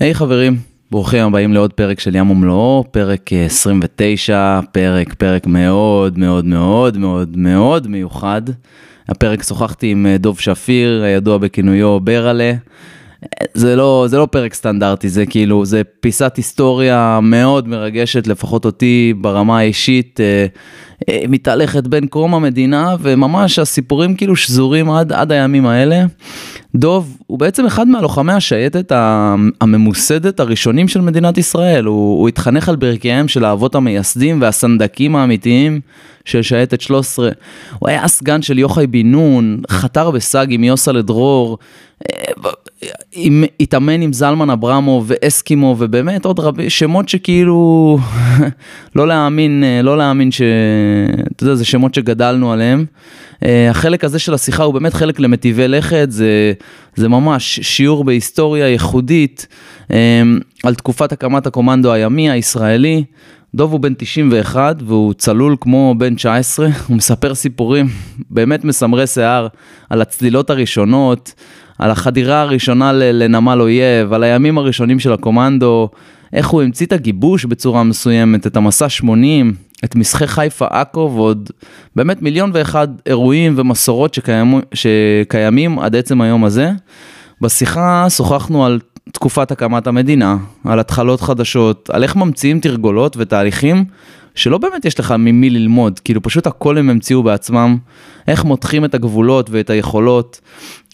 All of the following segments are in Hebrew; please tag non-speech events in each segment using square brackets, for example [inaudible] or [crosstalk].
היי hey, חברים, ברוכים הבאים לעוד פרק של ים ומלואו, פרק 29, פרק, פרק מאוד מאוד מאוד מאוד מאוד מיוחד. הפרק שוחחתי עם אה, דוב שפיר, הידוע בכינויו ברלה. זה לא, זה לא פרק סטנדרטי, זה כאילו, זה פיסת היסטוריה מאוד מרגשת, לפחות אותי ברמה האישית, אה, אה, מתהלכת בין קרום המדינה, וממש הסיפורים כאילו שזורים עד, עד הימים האלה. דוב הוא בעצם אחד מהלוחמי השייטת הממוסדת הראשונים של מדינת ישראל, הוא, הוא התחנך על ברכיהם של האבות המייסדים והסנדקים האמיתיים של שייטת 13. הוא היה סגן של יוחאי בן נון, חתר בסאג עם יוסה דרור, התאמן עם זלמן אברמוב ואסקימו ובאמת עוד רבי שמות שכאילו [laughs] לא להאמין, לא להאמין ש... אתה יודע, זה שמות שגדלנו עליהם. אה, החלק הזה של השיחה הוא באמת חלק למטיבי לכת, זה, זה ממש שיעור בהיסטוריה ייחודית אה, על תקופת הקמת הקומנדו הימי הישראלי. דוב הוא בן 91 והוא צלול כמו בן 19, [laughs] הוא מספר סיפורים באמת מסמרי שיער על הצלילות הראשונות, על החדירה הראשונה לנמל אויב, על הימים הראשונים של הקומנדו, איך הוא המציא את הגיבוש בצורה מסוימת, את המסע 80, את מסחי חיפה עכו ועוד באמת מיליון ואחד אירועים ומסורות שקיימו, שקיימים עד עצם היום הזה. בשיחה שוחחנו על תקופת הקמת המדינה, על התחלות חדשות, על איך ממציאים תרגולות ותהליכים שלא באמת יש לך ממי ללמוד, כאילו פשוט הכל הם המציאו בעצמם, איך מותחים את הגבולות ואת היכולות,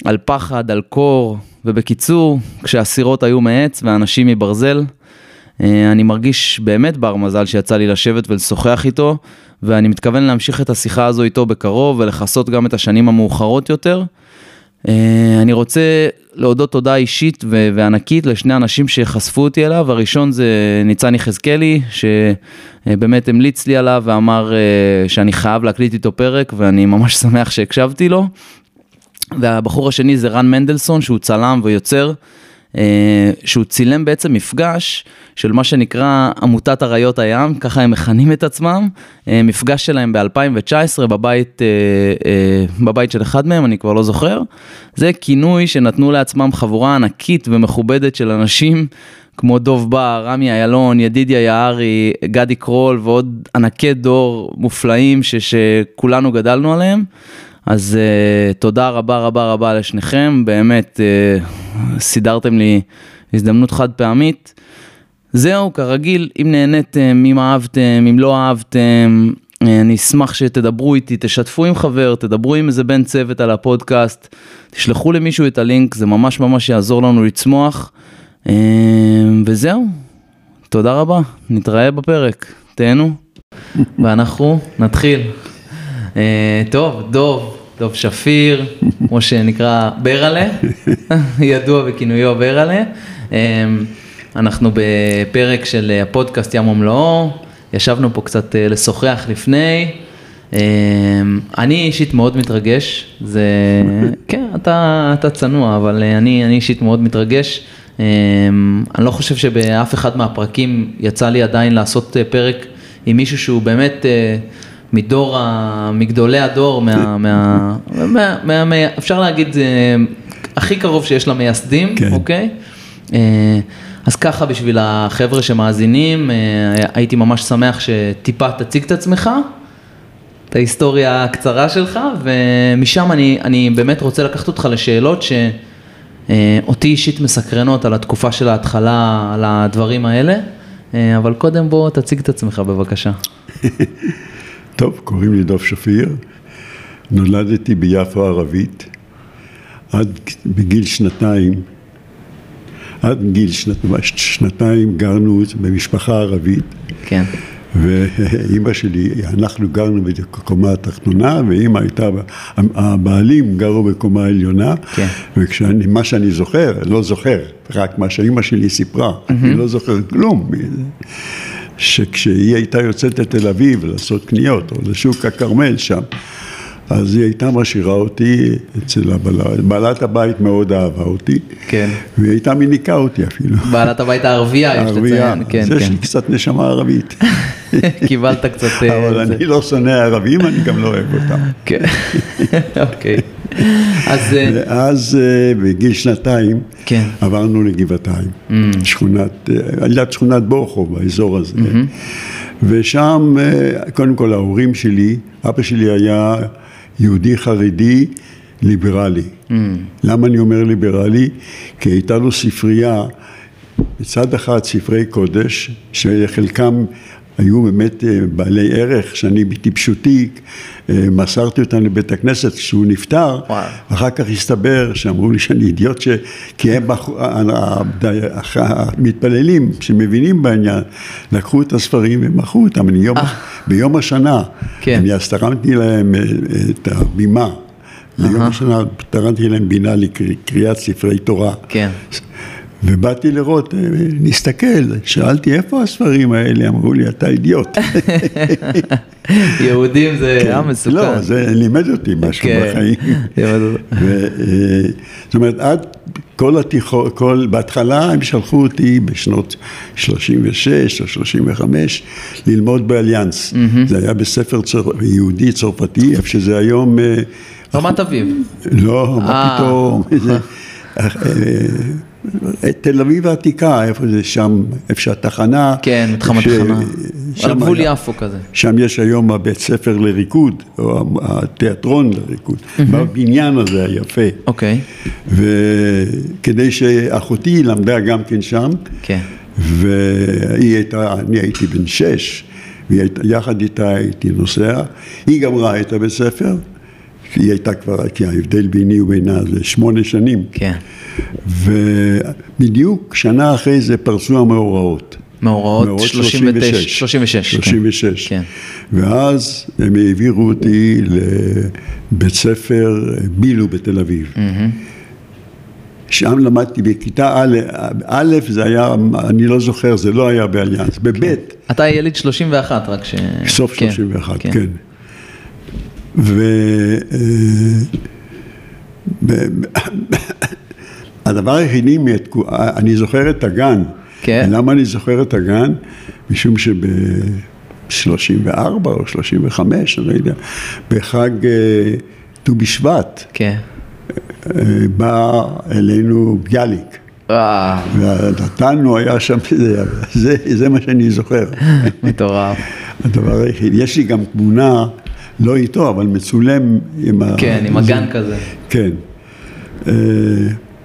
על פחד, על קור, ובקיצור, כשהסירות היו מעץ ואנשים מברזל, אה, אני מרגיש באמת בר מזל שיצא לי לשבת ולשוחח איתו, ואני מתכוון להמשיך את השיחה הזו איתו בקרוב ולכסות גם את השנים המאוחרות יותר. אה, אני רוצה להודות תודה אישית וענקית לשני אנשים שחשפו אותי אליו, הראשון זה ניצן יחזקאלי, שבאמת המליץ לי עליו ואמר אה, שאני חייב להקליט איתו פרק, ואני ממש [laughs] שמח שהקשבתי לו. והבחור השני זה רן מנדלסון, שהוא צלם ויוצר. אה, שהוא צילם בעצם מפגש של מה שנקרא עמותת אריות הים, ככה הם מכנים את עצמם, אה, מפגש שלהם ב-2019 בבית, אה, בבית של אחד מהם, אני כבר לא זוכר. זה כינוי שנתנו לעצמם חבורה ענקית ומכובדת של אנשים. כמו דוב בר, רמי איילון, ידידיה יערי, גדי קרול ועוד ענקי דור מופלאים ש- שכולנו גדלנו עליהם. אז uh, תודה רבה רבה רבה לשניכם, באמת סידרתם לי הזדמנות חד פעמית. זהו, כרגיל, אם נהניתם, אם אהבתם, אם לא אהבתם, אני אשמח שתדברו איתי, תשתפו עם חבר, תדברו עם איזה בן צוות על הפודקאסט, תשלחו למישהו את הלינק, זה ממש ממש יעזור לנו לצמוח. Uh, וזהו, תודה רבה, נתראה בפרק, תהנו, ואנחנו נתחיל. Uh, טוב, דוב, דוב שפיר, כמו שנקרא ברלה, [laughs] ידוע בכינויו ברלה. אמ, אנחנו בפרק של הפודקאסט ים ומלואו, ישבנו פה קצת אה, לשוחח לפני. אמ, אני אישית מאוד מתרגש, זה, [laughs] כן, אתה, אתה צנוע, אבל אה, אני, אני אישית מאוד מתרגש. אמ, אני לא חושב שבאף אחד מהפרקים יצא לי עדיין לעשות אה, פרק עם מישהו שהוא באמת מדור, ה... מגדולי הדור, מה, מה, [laughs] מה, מה, מה, אפשר להגיד, הכי קרוב שיש למייסדים, כן. אוקיי? אה, אז ככה בשביל החבר'ה שמאזינים, אה, הייתי ממש שמח שטיפה תציג את עצמך, את ההיסטוריה הקצרה שלך, ומשם אני, אני באמת רוצה לקחת אותך לשאלות שאותי אישית מסקרנות על התקופה של ההתחלה, על הדברים האלה, אה, אבל קודם בוא תציג את עצמך בבקשה. [laughs] טוב, קוראים לי דב שפיר, נולדתי ביפו ערבית, עד בגיל שנתיים, עד גיל שנת, שנתיים גרנו במשפחה ערבית. כן. ואימא שלי, אנחנו גרנו בקומה התחתונה, ואימא הייתה, הבעלים גרו בקומה העליונה, כן. ומה שאני זוכר, לא זוכר, רק מה שאימא שלי סיפרה, mm-hmm. אני לא זוכר כלום. שכשהיא הייתה יוצאת לתל אביב לעשות קניות, או לשוק הכרמל שם, אז היא הייתה משאירה אותי אצל הבעלת, בעלת הבית מאוד אהבה אותי, כן. והיא הייתה מיניקה אותי אפילו. בעלת הבית הערבייה, יש לציין, כן, כן. יש לי קצת נשמה ערבית. [laughs] קיבלת קצת... אה, אבל. אני לא שונא ערבים, אני גם לא אוהב אותם. כן, [laughs] אוקיי. אז... אה, ואז אה, בגיל שנתיים כן. עברנו לגבעתיים, שכונת, אה, על יד שכונת בורחוב, באזור הזה. ושם, אה, קודם כל ההורים שלי, אבא שלי היה יהודי חרדי ליברלי. למה אני אומר ליברלי? כי הייתה לו ספרייה, מצד אחד ספרי קודש, שחלקם היו באמת אה, בעלי ערך, שאני בטיפשותי אה, מסרתי אותם לבית הכנסת כשהוא נפטר, וואו. אחר כך הסתבר שאמרו לי שאני אידיוט, ש... כי הם המתפללים שמבינים בעניין, לקחו את הספרים ומכרו אותם, אני יום, ביום השנה, כן. אני אז תרמתי להם אה, את הבימה, ליום השנה תרמתי להם בינה לקריאת ספרי תורה. כן. ובאתי לראות, אה, נסתכל, שאלתי איפה הספרים האלה, אמרו לי אתה אידיוט. [laughs] יהודים זה היה מסוכן. לא, זה לימד אותי משהו כן. בחיים. [laughs] ו, אה, זאת אומרת, עד כל התיכון, כל, בהתחלה הם שלחו אותי בשנות 36 או 35 ללמוד באליאנס. זה היה בספר צור, יהודי צרפתי, איפה שזה היום... אה, רמת אביב. לא, מה אה. פתאום, [laughs] אה, אה, תל אביב העתיקה, איפה זה שם, איפה שהתחנה. כן, מתחם התחנה. על גבול יפו כזה. שם יש היום הבית ספר לריקוד, או התיאטרון לריקוד, בבניין הזה היפה. אוקיי. וכדי שאחותי למדה גם כן שם, כן. והיא הייתה, אני הייתי בן שש, ויחד איתה הייתי נוסע, היא גם ראה את הבית ספר, היא הייתה כבר, כי ההבדל ביני ובינה זה שמונה שנים, כן. ובדיוק שנה אחרי זה פרצו המאורעות. מאורעות 39, 36. כן. 36. כן. ואז הם העבירו אותי לבית ספר בילו בתל אביב. שם למדתי בכיתה א', א' זה היה, אני לא זוכר, זה לא היה באליאנס, בבית, אתה ילד 31 רק ש... סוף כן, 31, כן. והדבר [laughs] היחידי, מהתקו- אני זוכר את הגן. כן. למה אני זוכר את הגן? משום שב-34 או 35, אני לא יודע, בחג אה, ט"ו בשבט, כן. אה, בא אלינו ביאליק. אה, ונתנו, היה שם, [laughs] זה, זה, זה מה שאני זוכר. [laughs] מטורף. הדבר היחיד, יש לי גם תמונה, לא איתו, אבל מצולם עם ה... כן, עם הגן כזה. כן.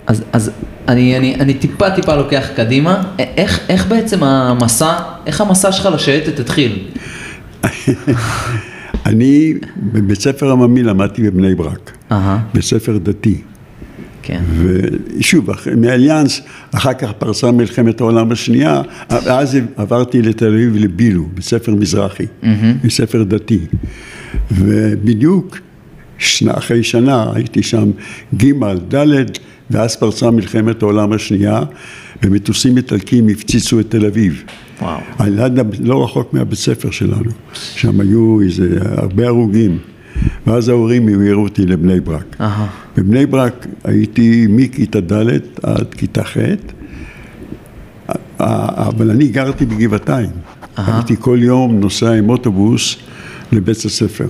אז, אז אני, אני, אני טיפה טיפה לוקח קדימה, איך, איך בעצם המסע, איך המסע שלך לשייטת התחיל? [laughs] אני בבית ספר עממי למדתי בבני ברק, אהה, בית ספר דתי. כן. ושוב, מאליאנס, אחר כך פרצה מלחמת העולם השנייה, אז עברתי לתל אביב לבילו, בית ספר מזרחי, בית ספר דתי. ובדיוק שנה אחרי שנה הייתי שם ג', ד', ואז פרצה מלחמת העולם השנייה, ומטוסים איטלקים הפציצו את תל אביב. וואו. על יד, ה- לא רחוק מהבית ספר שלנו, שם היו איזה הרבה הרוגים, ואז ההורים העבירו אותי לבני ברק. אהה, בבני ברק הייתי מכיתה ד' עד כיתה ח', אבל אני גרתי בגבעתיים. הייתי כל יום נוסע עם אוטובוס לבית הספר.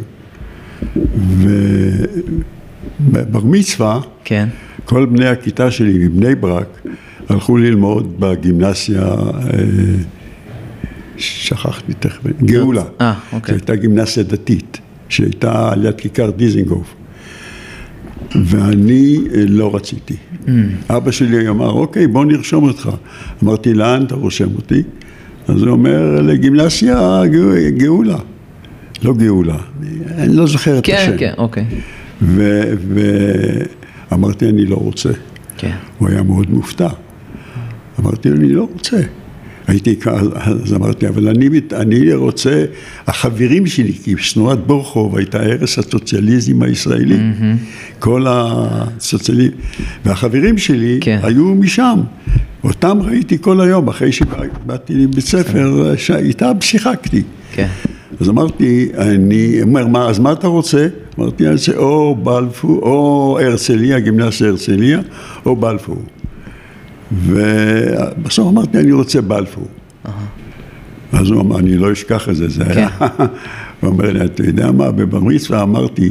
ובבר מצווה, כן. כל בני הכיתה שלי מבני ברק הלכו ללמוד בגימנסיה, אה, שכחתי תכף, גאולה. אה, אוקיי. שהייתה גימנסיה דתית, שהייתה על יד כיכר דיזינגוף. ואני אה, לא רציתי. Mm. אבא שלי אמר, אוקיי, בוא נרשום אותך. אמרתי, לאן אתה רושם אותי? אז הוא אומר, לגימנסיה גא- גאולה. לא גאולה, אני לא זוכר את כן, השם. כן, אוקיי. ואמרתי, אני לא רוצה. כן. הוא היה מאוד מופתע. אמרתי אני לא רוצה. הייתי, אז אמרתי, אבל אני, אני רוצה, החברים שלי, כי תנועת בורחוב הייתה ערש הסוציאליזם הישראלי. כל הסוציאליזם, והחברים שלי כן. היו משם. אותם ראיתי כל היום, אחרי שבאתי לבית ספר, איתם שיחקתי. כן. אז אמרתי, אני אומר, מה, אז מה אתה רוצה? אמרתי, אני רוצה או בלפור, או הרצליה, גימנסיה הרצליה, או בלפור. ובסוף אמרתי, אני רוצה בלפור. אז הוא אמר, אני לא אשכח את זה, זה כן. [laughs] היה... הוא אומר לי, אתה יודע מה, בבר מצווה אמרתי,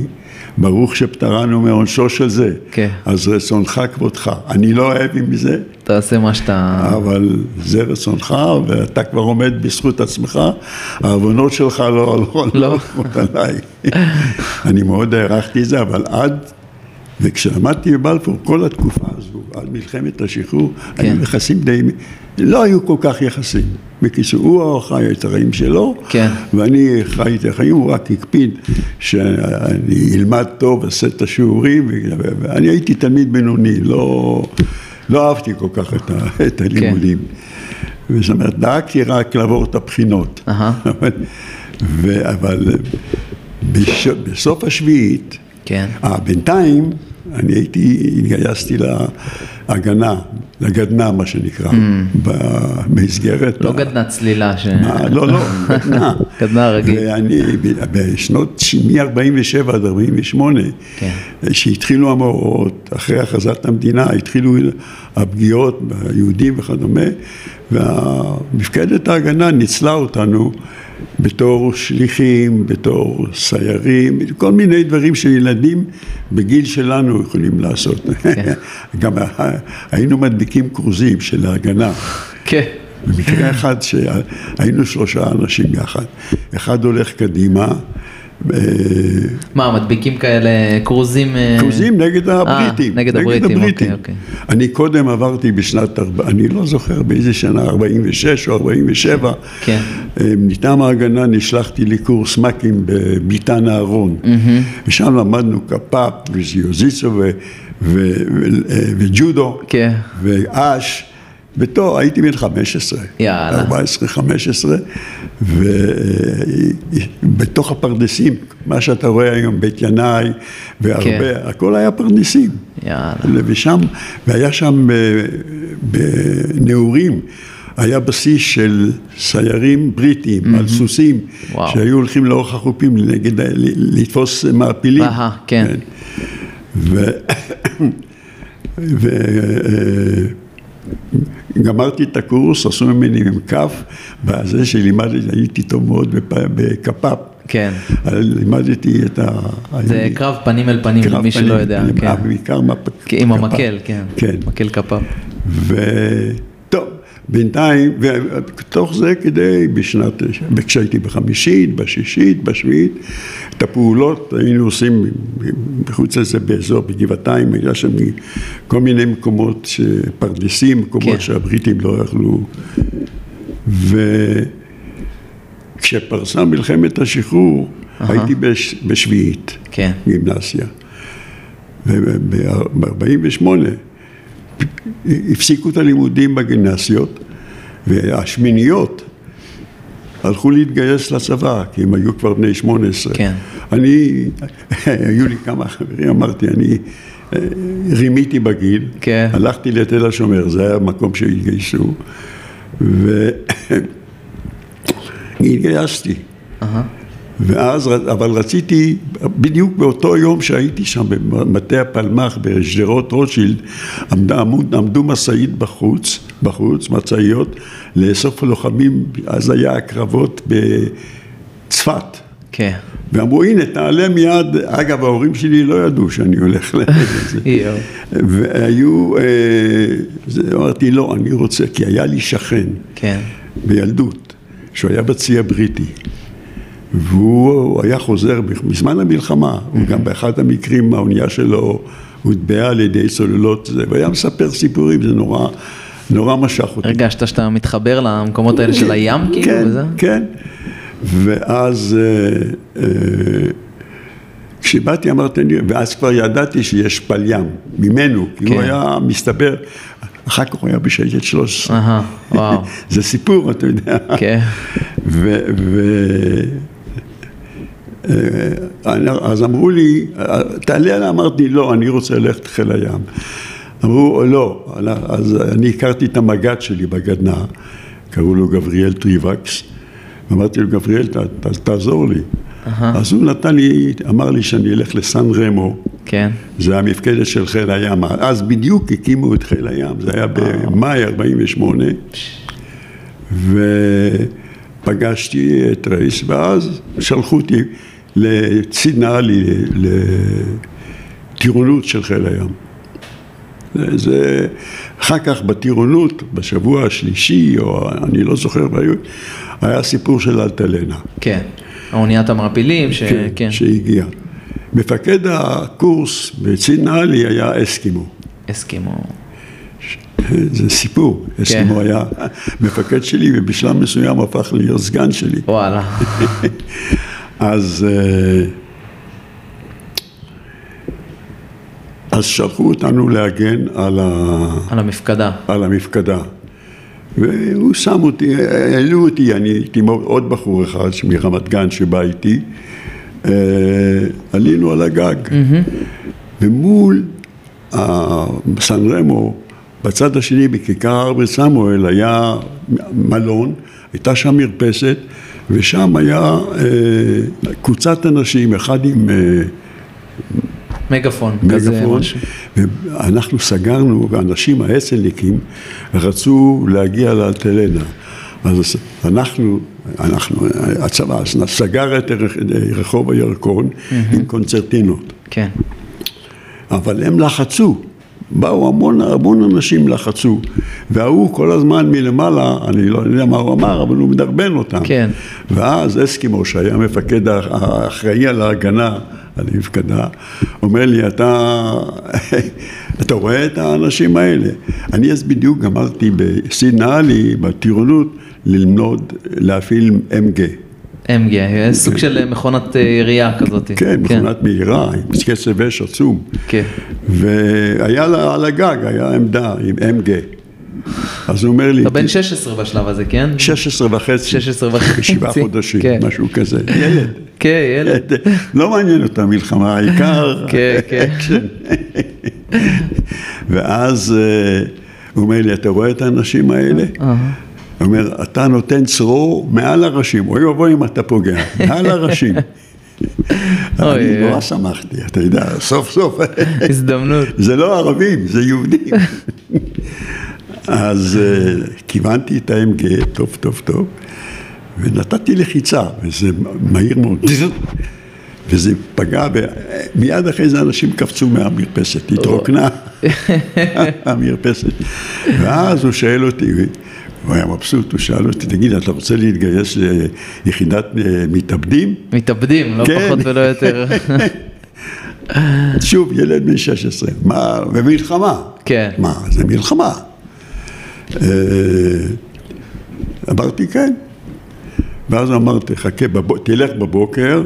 ברוך שפטרנו מעונשו של זה. כן. אז רצונך כבודך. אני לא אוהב עם זה, תעשה מה שאתה... אבל זה רצונך, ואתה כבר עומד בזכות עצמך, העוונות שלך לא לא לא. לא עומד עליי. אני מאוד הערכתי את זה, אבל עד, וכשלמדתי בבלפור, כל התקופה הזו, עד מלחמת השחרור, כן. היו יחסים די, לא היו כל כך יחסים. בקיצור, הוא חי את החיים שלו, כן. ואני חי את החיים, הוא רק הקפיד שאני אלמד טוב, אעשה את השיעורים, ואני הייתי תלמיד בינוני, לא, לא אהבתי כל כך את, ה, [laughs] את הלימודים. זאת אומרת, דאגתי רק לעבור את הבחינות. אבל, ו- אבל בש, בסוף השביעית, כן. אה, בינתיים אני הייתי, התגייסתי להגנה, לגדנ"ע מה שנקרא, במסגרת... Mm. לא ה- גדנה צלילה ש... מה, לא, לא, גדנ"ע. [laughs] גדנ"ע רגיל. ואני, בשנות, מ-47 עד 48, כן. שהתחילו המאורעות, אחרי הכרזת המדינה, התחילו הפגיעות ביהודים וכדומה, ומפקדת ההגנה ניצלה אותנו בתור שליחים, בתור סיירים, כל מיני דברים שילדים בגיל שלנו יכולים לעשות. כן. [laughs] גם היינו מדביקים כרוזים של ההגנה. כן. במקרה אחד שהיינו שלושה אנשים יחד, אחד הולך קדימה, אה, מה, מדביקים כאלה קרוזים? קרוזים אה? אה, נגד הבריטים. נגד הבריטים, אוקיי, אוקיי, אני קודם עברתי בשנת, אני לא זוכר באיזה שנה, 46 או 47, כן. מטעם ההגנה נשלחתי לקורס מ"כים בביתן אהרון, ושם למדנו קפאפ וזיוזיצו וג'ודו, כן. ואש. וטוב, הייתי בן 15, 14-15, ובתוך הפרדסים, מה שאתה רואה היום, בית ינאי, והרבה, כן. הכל היה פרדסים. יאללה. ושם, והיה שם אה, בנעורים, היה בסיס של סיירים בריטים על סוסים, וואו. שהיו הולכים לאורך החופים נגד, ה- ל- לתפוס מעפילים. אהה, כן. ו... [coughs] ו... גמרתי את הקורס, עשו ממני מ"כ, בזה שלימדתי, הייתי טוב מאוד בקפ"פ. כן. לימדתי את ה... זה לי קרב פנים אל פנים, קרב למי שלא פנים, יודע. אה, כן. בעיקר מפ... עם קפ"פ. המקל, כן. כן. מקל כפ"פ. וטוב, בינתיים, ובתוך זה כדי בשנת, כשהייתי בחמישית, בשישית, בשביעית, את הפעולות היינו עושים מחוץ לזה באזור, בגבעתיים, היה שם כל מיני מקומות, פרדסים, מקומות כן. שהבריטים לא יכלו. וכשפרסה מלחמת השחרור, הייתי בש, בשביעית. כן. גימנסיה. וב-48 הפסיקו את הלימודים בגימנסיות, והשמיניות הלכו להתגייס לצבא, כי הם היו כבר בני 18. כן. אני, [laughs] היו לי כמה חברים, אמרתי, אני אה, רימיתי בגיל, כן. הלכתי לתל השומר, זה היה המקום שהתגייסו, והתגייסתי. [coughs] אהה. ואז, אבל רציתי, בדיוק באותו יום שהייתי שם במטה הפלמ"ח בשדרות רוטשילד, עמד, עמוד, עמדו משאית בחוץ, בחוץ, משאיות, לאסוף לוחמים, אז היה הקרבות בצפת. כן. ואמרו, הנה, תעלה מיד, אגב, ההורים שלי לא ידעו שאני הולך [laughs] לזה. והיו, אה, זה, אמרתי, לא, אני רוצה, כי היה לי שכן. כן. בילדות, שהוא היה בצי הבריטי, והוא היה חוזר בזמן המלחמה, הוא גם באחד המקרים האונייה שלו הוטבעה על ידי צוללות, זה, והיה מספר סיפורים, זה נורא, נורא משך אותי. הרגשת שאתה מתחבר למקומות האלה של הים, כאילו, כן, וזה? כן, ואז אה, אה, כשבאתי אמרתי, ואז כבר ידעתי שיש פלים ממנו, כי הוא כן. היה מסתבר, אחר כך הוא היה בשייטת 13. אהה, וואו. [laughs] זה סיפור, אתה יודע. כן. ו... ו... אה, אז אמרו לי, תעלה עליה, אמרתי, לא, אני רוצה ללכת לחיל הים. אמרו, לא, אז אני הכרתי את המג"ד שלי בגדנ"ע, קראו לו גבריאל טריבקס, אמרתי לו, גבריאל, ת, ת, תעזור לי. אז הוא נתן לי, אמר לי שאני אלך לסן רמו, כן. זה המפקדת של חיל הים, אז בדיוק הקימו את חיל הים, זה היה במאי 48, פגשתי את רייס, ואז שלחו אותי לסידנא עלי, לטירונות של חיל הים. זה, אחר כך בטירונות, בשבוע השלישי, או אני לא זוכר, היה סיפור של אלטלנה. כן, האוניית המעפילים, ש... כן, כן. שהגיעה. מפקד הקורס בצידנאלי היה אסקימו. אסקימו. זה סיפור, כן. אסקימו היה מפקד שלי ובשלב מסוים הפך להיות סגן שלי. וואלה. [laughs] אז, אה, אז שלחו אותנו להגן על, ה... על המפקדה. על המפקדה. והוא שם אותי, העלו אותי, אני הייתי עוד בחור אחד מרמת גן שבא איתי, אה, עלינו על הגג. ומול סן רמו, בצד השני בכיכר הר סמואל היה מלון, הייתה שם מרפסת ושם היה אה, קבוצת אנשים, אחד עם... אה, מגפון, מגפון כזה משהו. ואנחנו סגרנו, ואנשים האצ"לניקים רצו להגיע לאלטלנה. אז אנחנו, אנחנו, הצבא סגר את רחוב הירקון mm-hmm. עם קונצרטינות. כן. אבל הם לחצו. באו המון, המון אנשים לחצו, וההוא כל הזמן מלמעלה, אני לא יודע מה הוא אמר, אבל הוא מדרבן אותם. כן. ואז אסקימו, שהיה מפקד האחראי על ההגנה, על המפקדה, אומר לי, אתה, [laughs] אתה רואה את האנשים האלה? אני אז בדיוק גמרתי בסידנאלי, בטירונות, ללמוד להפעיל MG. MG, סוג של מכונת אה, ירייה כזאת. כן, כן, מכונת מהירה, עם קצב אש עצום. כן. והיה לה על הגג, היה עמדה עם MG. אז הוא אומר לי... אתה בן 16 בשלב הזה, כן? 16 וחצי. 16 וחצי. שבעה חודשים, כן. משהו כזה. ילד. כן, ילד. לא מעניין אותה מלחמה, העיקר... [laughs] כן, כן. ואז אה, הוא אומר לי, אתה רואה את האנשים האלה? הוא אומר, אתה נותן צרור מעל הראשים, אוי ואבוי אם אתה פוגע, מעל הראשים. [laughs] אני נורא שמחתי, אתה יודע, סוף סוף. הזדמנות. [laughs] זה לא ערבים, זה יהודים. אז אה, כיוונתי את ה-MG טוב טוב טוב, ונתתי לחיצה, וזה מהיר מאוד, וזה פגע, מיד אחרי זה אנשים קפצו מהמרפסת, התרוקנה [laughs] המרפסת, ואז הוא שואל אותי, הוא היה מבסוט, הוא שאל אותי, תגיד, אתה רוצה להתגייס ליחידת אה, מתאבדים? מתאבדים, לא כן. פחות ולא יותר. [laughs] שוב, ילד בן 16, מה, ומלחמה. כן. מה, זה מלחמה. אה, אמרתי כן. ואז אמרתי, חכה, תלך בבוקר,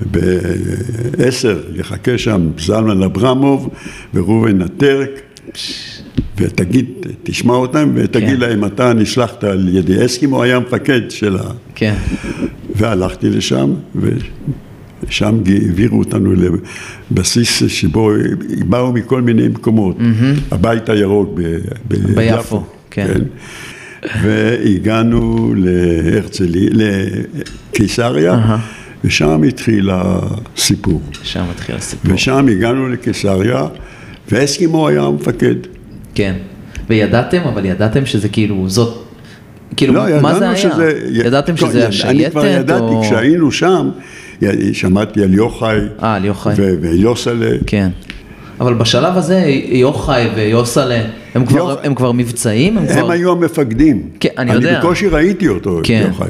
בעשר יחכה שם זלמן אברמוב וראובן הטרק. ותגיד, תשמע אותם ותגיד כן. להם, אתה נשלחת על ידי אסקימו, היה מפקד של ה... כן. והלכתי לשם, ושם העבירו אותנו לבסיס שבו באו מכל מיני מקומות, mm-hmm. הבית הירוק ב... ביפו, כן. כן. והגענו להרצלי, לקיסריה, uh-huh. ושם התחיל הסיפור. שם התחיל הסיפור. ושם הגענו לקיסריה, ואסקימו היה המפקד. כן. וידעתם, אבל ידעתם שזה כאילו, זאת, כאילו, לא, מה זה היה? שזה, ידעתם שזה לא, השייטת? אני כבר ידעתי, או... כשהיינו שם, שמעתי על יוחאי. אה, על יוחאי. ויוסלה. כן. אבל בשלב הזה יוחאי ויוסלה, הם כבר, יוח... הם כבר מבצעים? הם, הם כבר... היו המפקדים. כן, אני יודע. אני בקושי ראיתי אותו, כן. את יוחאי.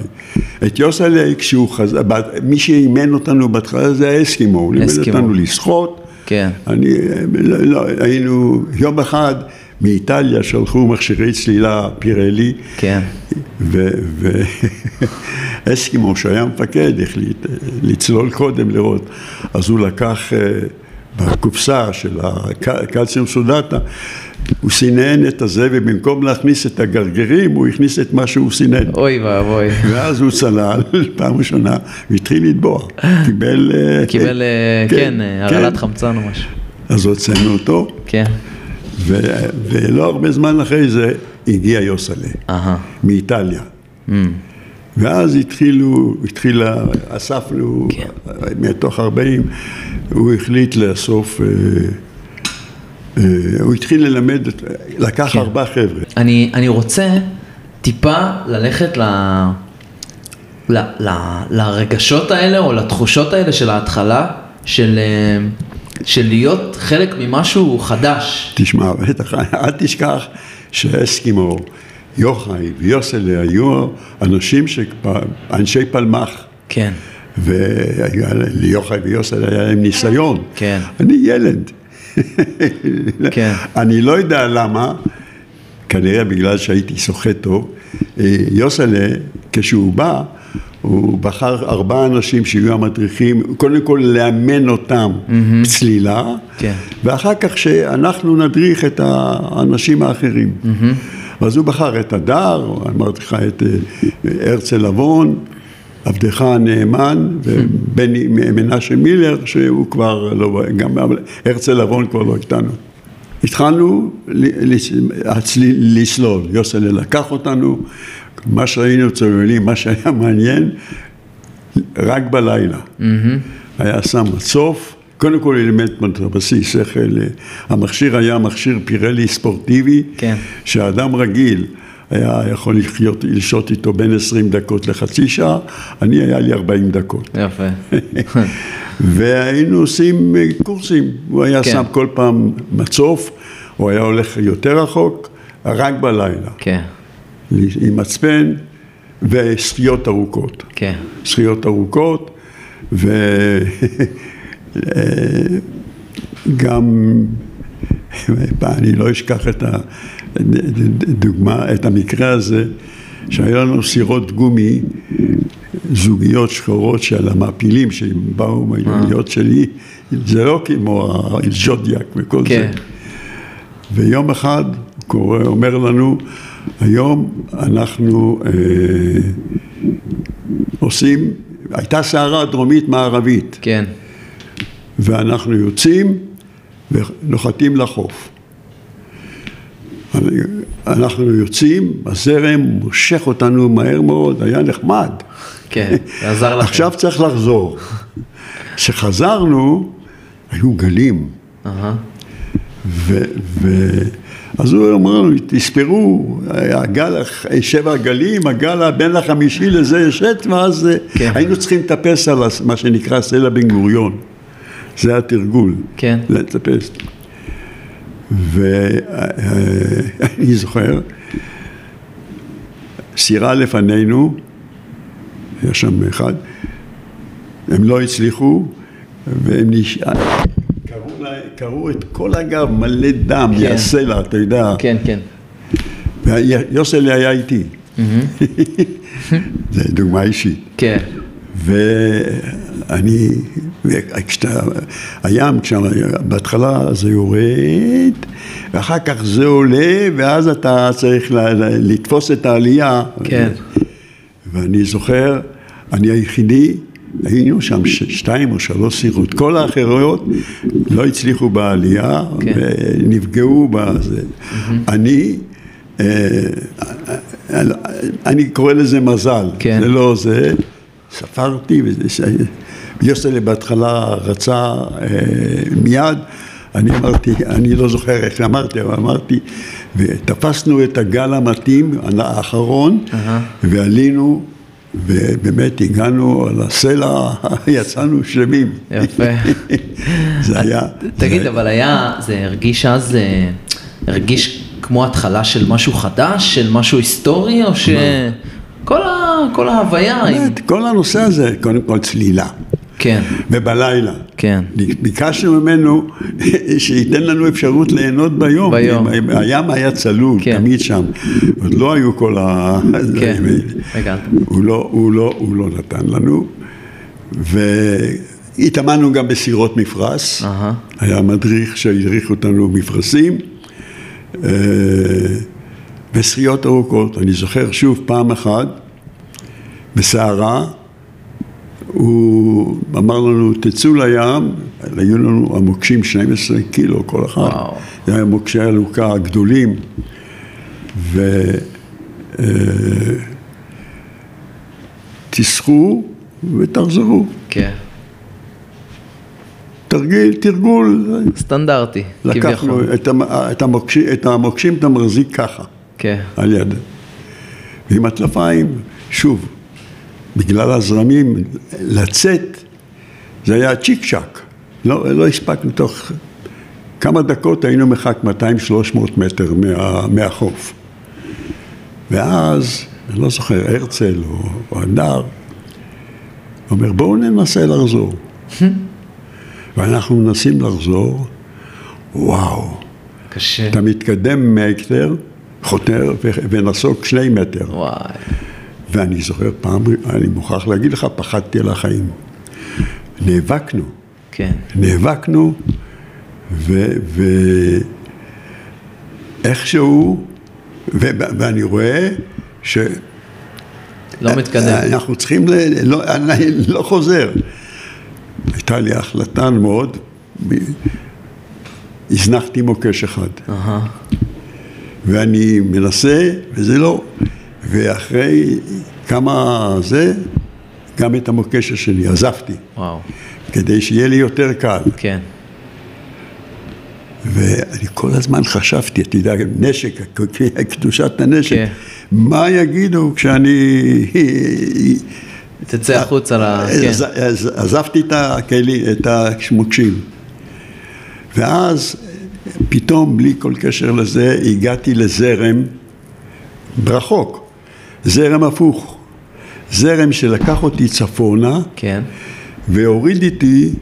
את יוסלה, כשהוא חזר, מי שאימן אותנו בהתחלה זה האסקימו, הוא לימד אותנו לשחות. כן. אני, לא, לא, היינו, יום אחד מאיטליה שלחו מכשירי צלילה פירלי. כן. ואסקימו [laughs] שהיה מפקד החליט לצלול קודם לראות, אז הוא לקח אה, בקופסה של הקלציום סודטה, הוא סינן את הזה ובמקום להכניס את הגרגרים הוא הכניס את מה שהוא סינן. אוי ואבוי. [laughs] ואז הוא צלל [laughs] פעם ראשונה והתחיל לטבוע. קיבל... אה, קיבל, אה, כן, כן הרעלת חמצן או משהו. אז הוצאנו אותו. כן. ו, ולא הרבה זמן אחרי זה הגיע יוסלה. מאיטליה. Mm. ואז התחילו, התחילה, אספנו, כן. מתוך 40, הוא החליט לאסוף, אה, אה, הוא התחיל ללמד, לקח כן. ארבעה חבר'ה. אני, אני רוצה טיפה ללכת ל... ל, ל, לרגשות האלה או לתחושות האלה של ההתחלה, של, אה, של להיות חלק ממשהו חדש. תשמע, בטח, אל תשכח שאסקימו, יוחאי ויוסלה היו אנשים, אנשי פלמ"ח. כן. וליוחאי ויוסלה היה להם ניסיון. כן. אני ילד. כן. אני לא יודע למה, כנראה בגלל שהייתי שוחה טוב, אה, יוסלה, כשהוא בא, הוא בחר ארבעה אנשים שיהיו המדריכים, קודם כל לאמן אותם mm-hmm. צלילה, כן. ואחר כך שאנחנו נדריך את האנשים האחרים. Mm-hmm. אז הוא בחר את הדר, אמרתי לך את אה, הרצל לבון, עבדך הנאמן, ובני מנשה מילר, שהוא כבר לא, גם הרצל לבון כבר לא איתנו. התחלנו לסלול, יוסלה לקח אותנו, מה שראינו צוללים, מה שהיה [laughs] מעניין, רק בלילה. Mm-hmm. היה שם מצוף, קודם כל אלמנט בסיס, איך המכשיר היה מכשיר פירלי ספורטיבי, כן. שאדם רגיל היה יכול לחיות, לשהות איתו בין 20 דקות לחצי שעה, אני היה לי 40 דקות. יפה. [laughs] והיינו עושים קורסים, הוא היה כן. שם כל פעם מצוף, הוא היה הולך יותר רחוק, רק בלילה. כן. עם מצפן ושחיות ארוכות. כן. שחיות ארוכות, וגם, אני לא אשכח את הדוגמה, את המקרה הזה, שהיו לנו סירות גומי, זוגיות שחורות של המעפילים שבאו מהעליות שלי, זה לא כמו הז'ודיאק וכל כן. זה. ויום אחד הוא אומר לנו, היום אנחנו אה, עושים, הייתה סערה דרומית מערבית. כן. ואנחנו יוצאים ונוחתים לחוף. אנחנו יוצאים, הזרם מושך אותנו מהר מאוד, היה נחמד. כן, עזר לכם. עכשיו צריך לחזור. כשחזרנו, היו גלים. Uh-huh. ו... ו- אז הוא אומר לנו, תספרו, הגל, שבע גלים, הגל בין החמישי לזה יש עת, ואז כן. היינו צריכים לטפס על מה שנקרא סלע בן גוריון. זה התרגול. כן. לטפס. ואני זוכר, סירה לפנינו, היה שם אחד, הם לא הצליחו, והם נשארו. קראו את כל הגב מלא דם, כן. לה, אתה יודע. כן, כן. ויוסלי היה איתי. זו דוגמה אישית. כן. ואני, כשאתה, הים, בהתחלה זה יורד, ואחר כך זה עולה, ואז אתה צריך לתפוס את העלייה. כן. ואני זוכר, אני היחידי היינו שם שתיים או שלוש סירות, כל האחרות לא הצליחו בעלייה כן. ונפגעו בזה. Mm-hmm. אני, אה, אני קורא לזה מזל, כן. זה לא זה, ספרתי, ויוסלה בהתחלה רצה אה, מיד, אני אמרתי, אני לא זוכר איך אמרתי, אבל אמרתי, ותפסנו את הגל המתאים האחרון, uh-huh. ועלינו ובאמת הגענו על הסלע, [laughs] יצאנו שלמים. יפה. [laughs] זה היה... תגיד, זה... אבל היה, זה הרגיש אז, אה, הרגיש כמו התחלה של משהו חדש, של משהו היסטורי, או ש... כל, ה... כל ההוויה. באמת, עם... כל הנושא הזה, קודם כל צלילה. כן. ובלילה. כן. ביקשנו ממנו שייתן לנו אפשרות ליהנות ביום. ביום. הים היה צלול, כן. תמיד שם. עוד לא היו כל ה... כן, הגעת. הוא לא, הוא לא, הוא לא נתן לנו. והתאמנו גם בסירות מפרש. Uh-huh. היה מדריך שהדריך אותנו מפרשים. אה, ושחיות ארוכות. אני זוכר שוב פעם אחת, בסערה, הוא אמר לנו, תצאו לים, היו לנו המוקשים 12 קילו כל אחד. וואו. זה היה מוקשי הלוקה הגדולים. ו... אה, תסחו ותחזרו. כן. תרגיל, תרגול. סטנדרטי, כביכול. לקחנו את, את, המוקשים, את המוקשים אתה מחזיק ככה. כן. על יד. ועם הטלפיים, שוב, בגלל הזרמים, לצאת, זה היה צ'יק צ'אק. לא, לא הספקנו תוך כמה דקות היינו מרחק 200-300 מטר מה, מהחוף. ואז, אני לא זוכר, הרצל או, או הדר, אומר בואו ננסה לחזור. ואנחנו מנסים לחזור, וואו. קשה. אתה מתקדם מטר, חותר ונסוג שני מטר. וואי. ואני זוכר פעם, אני מוכרח להגיד לך, פחדתי על החיים. נאבקנו. כן. נאבקנו, ואיכשהו, ואני רואה ש... לא מתקדם. אנחנו צריכים, ל... לא, אני לא חוזר. הייתה לי החלטה מאוד, הזנחתי מוקש אחד. ואני מנסה, וזה לא. ואחרי כמה זה, גם את המוקש השני, עזבתי. וואו. כדי שיהיה לי יותר קל. כן. ואני כל הזמן חשבתי, אתה יודע, נשק, קדושת הנשק, כן. מה יגידו כשאני... תצא החוצה ל... כן. עזבתי את הכלים, את המוקשים. ואז פתאום, בלי כל קשר לזה, הגעתי לזרם רחוק, זרם הפוך. זרם שלקח אותי צפונה, כן. והוריד איתי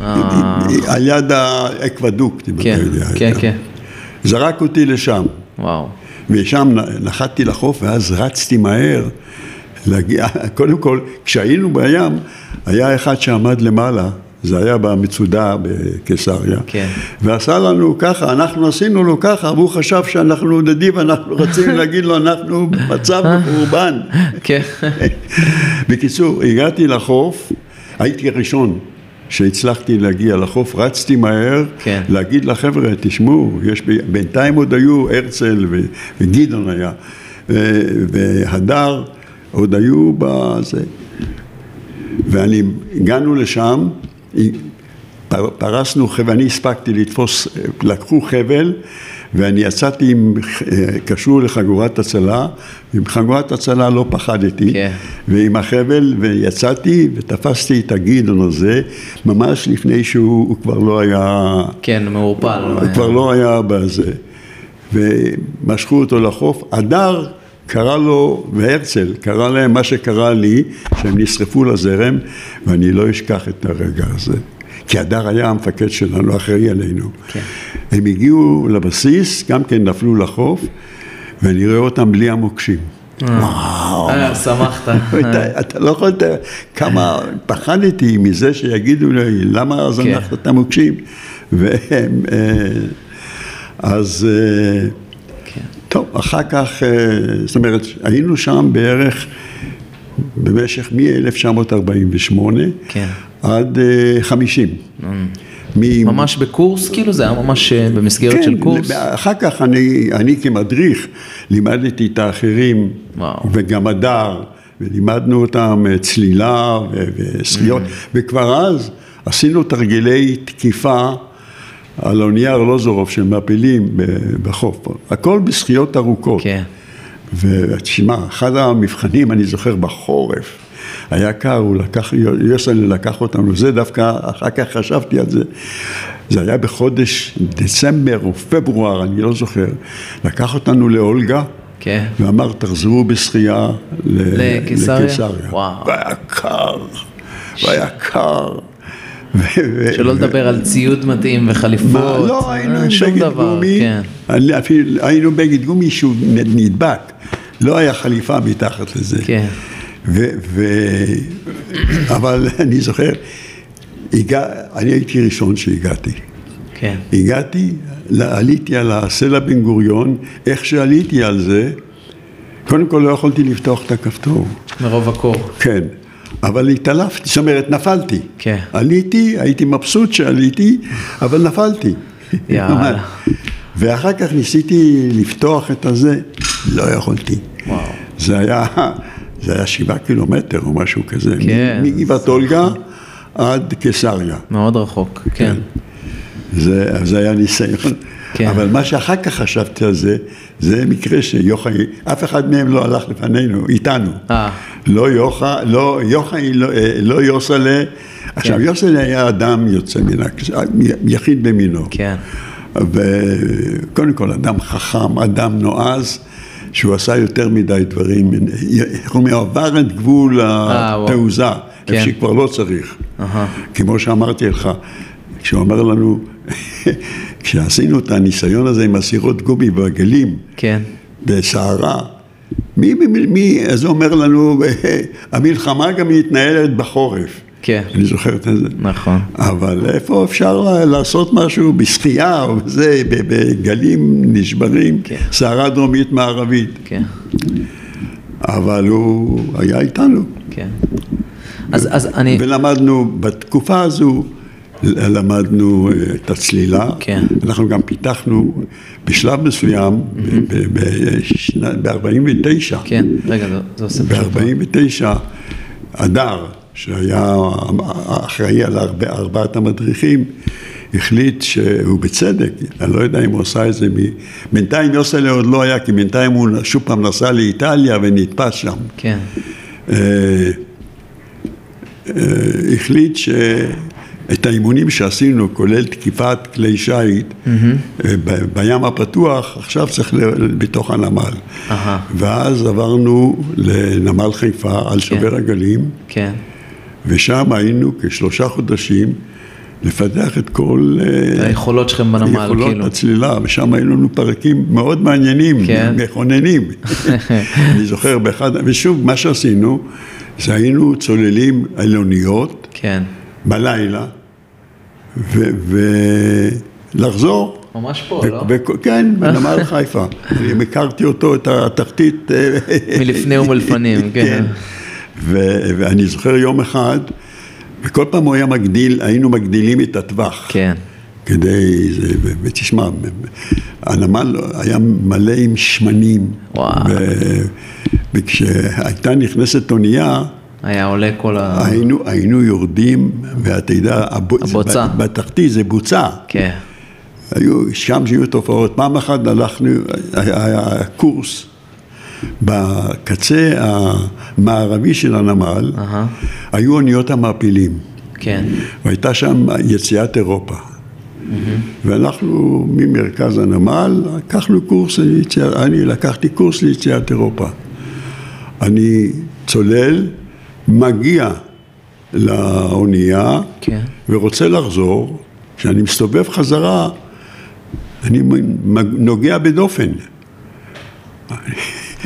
אה. על יד האקוודוקט, אם כן, אתה יודע. כן, כן. זרק אותי לשם. וואו. ושם נחתתי לחוף ואז רצתי מהר להגיע, [laughs] קודם כל, כשהיינו בים, היה אחד שעמד למעלה, זה היה במצודה בקיסריה, כן. ועשה לנו ככה, אנחנו עשינו לו ככה, והוא חשב שאנחנו נדיב, אנחנו רצינו [laughs] להגיד לו, אנחנו במצב מחורבן. כן. [laughs] בקיצור, הגעתי לחוף, הייתי הראשון שהצלחתי להגיע לחוף, רצתי מהר, כן. להגיד לחבר'ה, תשמעו, יש, ב- בינתיים עוד היו הרצל ו- וגדעון היה, ו- והדר עוד היו בזה. ואני, הגענו לשם, פרסנו חבל, אני הספקתי לתפוס, לקחו חבל ואני יצאתי עם, אה, קשור לחגורת הצלה, עם חגורת הצלה לא פחדתי, כן. ועם החבל, ויצאתי ותפסתי את הגדעון הזה, ממש לפני שהוא הוא כבר לא היה, כן, מעורפל. הוא כבר לא היה בזה, ומשכו אותו לחוף, הדר קרא לו, והרצל קרא להם מה שקרה לי, שהם נשרפו לזרם, ואני לא אשכח את הרגע הזה. כי הדר היה המפקד שלנו, אחראי עלינו. כן. הם הגיעו לבסיס, גם כן נפלו לחוף, ואני רואה אותם בלי המוקשים. וואו. אה, שמחת. [laughs] אתה, אתה לא יכול לתאר כמה פחדתי מזה שיגידו לי, למה זנחת את המוקשים? [laughs] והם, אה, אז, אה, כן. טוב, אחר כך, אה, זאת אומרת, היינו שם בערך במשך מ-1948 כן. עד אה, 50. מ- ממש בקורס, כאילו? זה היה ממש אה, במסגרת של קורס? כן, אחר כך אני, אני כמדריך לימדתי את האחרים, וואו. וגם הדר, ולימדנו אותם צלילה ו- ושחיות, Mm. וכבר אז עשינו תרגילי תקיפה על האונייה ארלוזורוב של מעפילים ב- בחוף, הכל בשחיות ארוכות. כן. ותשמע, אחד המבחנים, אני זוכר, בחורף, היה קר, הוא לקח, יוסל'ה לקח אותנו, זה דווקא, אחר כך חשבתי על זה, זה היה בחודש דצמבר או פברואר, אני לא זוכר, לקח אותנו לאולגה, כן. ואמר, תחזרו בשחייה ל- לקיסריה? לקיסריה. וואו. והיה קר, והיה קר. שלא לדבר על ציוד מתאים וחליפות. לא, היינו אה, עם שום בגד דבר, גומי, כן. אני אפילו, היינו בגד גומי שהוא נדבק, לא היה חליפה מתחת לזה. כן. ו, ו, אבל [laughs] אני זוכר, הגע, אני הייתי ראשון שהגעתי. כן. הגעתי, עליתי על הסלע בן גוריון, איך שעליתי על זה, קודם כל לא יכולתי לפתוח את הכפתור. מרוב הקור. כן, אבל התעלפתי, זאת אומרת, נפלתי. כן. עליתי, הייתי מבסוט שעליתי, אבל נפלתי. יאללה. [laughs] ואחר כך ניסיתי לפתוח את הזה, לא יכולתי. וואו. זה היה, זה היה שבעה קילומטר או משהו כזה. כן. מגבעת אולגה עד קיסריה. מאוד רחוק, כן. זה, זה היה ניסיון. כן. אבל מה שאחר כך חשבתי על זה, זה מקרה שיוחאי, אף אחד מהם לא הלך לפנינו, איתנו. אה. לא יוחאי, לא יוחאי, לא, אה, לא יוסלה. עכשיו, כן. יוסלה היה אדם יוצא מן הכלל, יחיד במינו. כן. וקודם כל, אדם חכם, אדם נועז. שהוא עשה יותר מדי דברים, אומרים, עבר את גבול אה, התעוזה, כן. איפה שכבר לא צריך. כמו שאמרתי לך, כשהוא אמר לנו, כשעשינו את הניסיון הזה עם הסירות גובי והגלים, כן. בסערה, מי, מי, מי, אז הוא אומר לנו, [laughs] המלחמה גם מתנהלת בחורף. כן. אני זוכר את זה. נכון. אבל איפה אפשר לעשות משהו בשחייה או בזה, בגלים נשברים, כן. סערה דרומית מערבית. כן. אבל הוא היה איתנו. כן. אז, אז אני... ולמדנו בתקופה הזו, למדנו אה, את הצלילה. כן. אנחנו גם פיתחנו בשלב מסוים, ב-49. כן, רגע, זה עושה פשוט. ב-49, אדר. שהיה אחראי על ארבע, ארבעת המדריכים, החליט שהוא בצדק, אני לא יודע אם הוא עשה את זה, מ... בינתיים יוסלה עוד לא היה, כי בינתיים הוא שוב פעם נסע לאיטליה ונתפס שם. כן. אה, אה, החליט שאת האימונים שעשינו, כולל תקיפת כלי שיט mm-hmm. בים הפתוח, עכשיו צריך בתוך הנמל. Uh-huh. ואז עברנו לנמל חיפה על שובר כן. הגלים. כן. ושם היינו כשלושה חודשים לפתח את כל... אה, היכולות שלכם בנמל, כאילו. היכולות הצלילה, ושם היו לנו פרקים מאוד מעניינים, כן. מכוננים. [laughs] אני זוכר באחד, ושוב, מה שעשינו, זה היינו צוללים על אוניות, כן. בלילה, ולחזור. ממש פה, לא? כן, בנמל [laughs] חיפה. הכרתי אותו, את התחתית. אה, מלפני [laughs] ומלפנים, כן. כן. ואני זוכר יום אחד, וכל פעם הוא היה מגדיל, היינו מגדילים את הטווח. כן. כדי, ותשמע, הנמל היה מלא עם שמנים. וואו. וכשהייתה נכנסת אונייה, היה עולה כל ה... היינו, היינו יורדים, ואתה יודע, הבוצה. בתחתית זה בוצה. כן. היו, שם שהיו תופעות. פעם אחת הלכנו, היה קורס בקצה המערבי של הנמל uh-huh. היו אוניות המעפילים. כן. והייתה שם יציאת אירופה. Mm-hmm. ואנחנו ממרכז הנמל לקחנו קורס ליציאת, אני לקחתי קורס ליציאת אירופה. אני צולל, מגיע לאונייה כן. ורוצה לחזור, כשאני מסתובב חזרה, אני נוגע בדופן.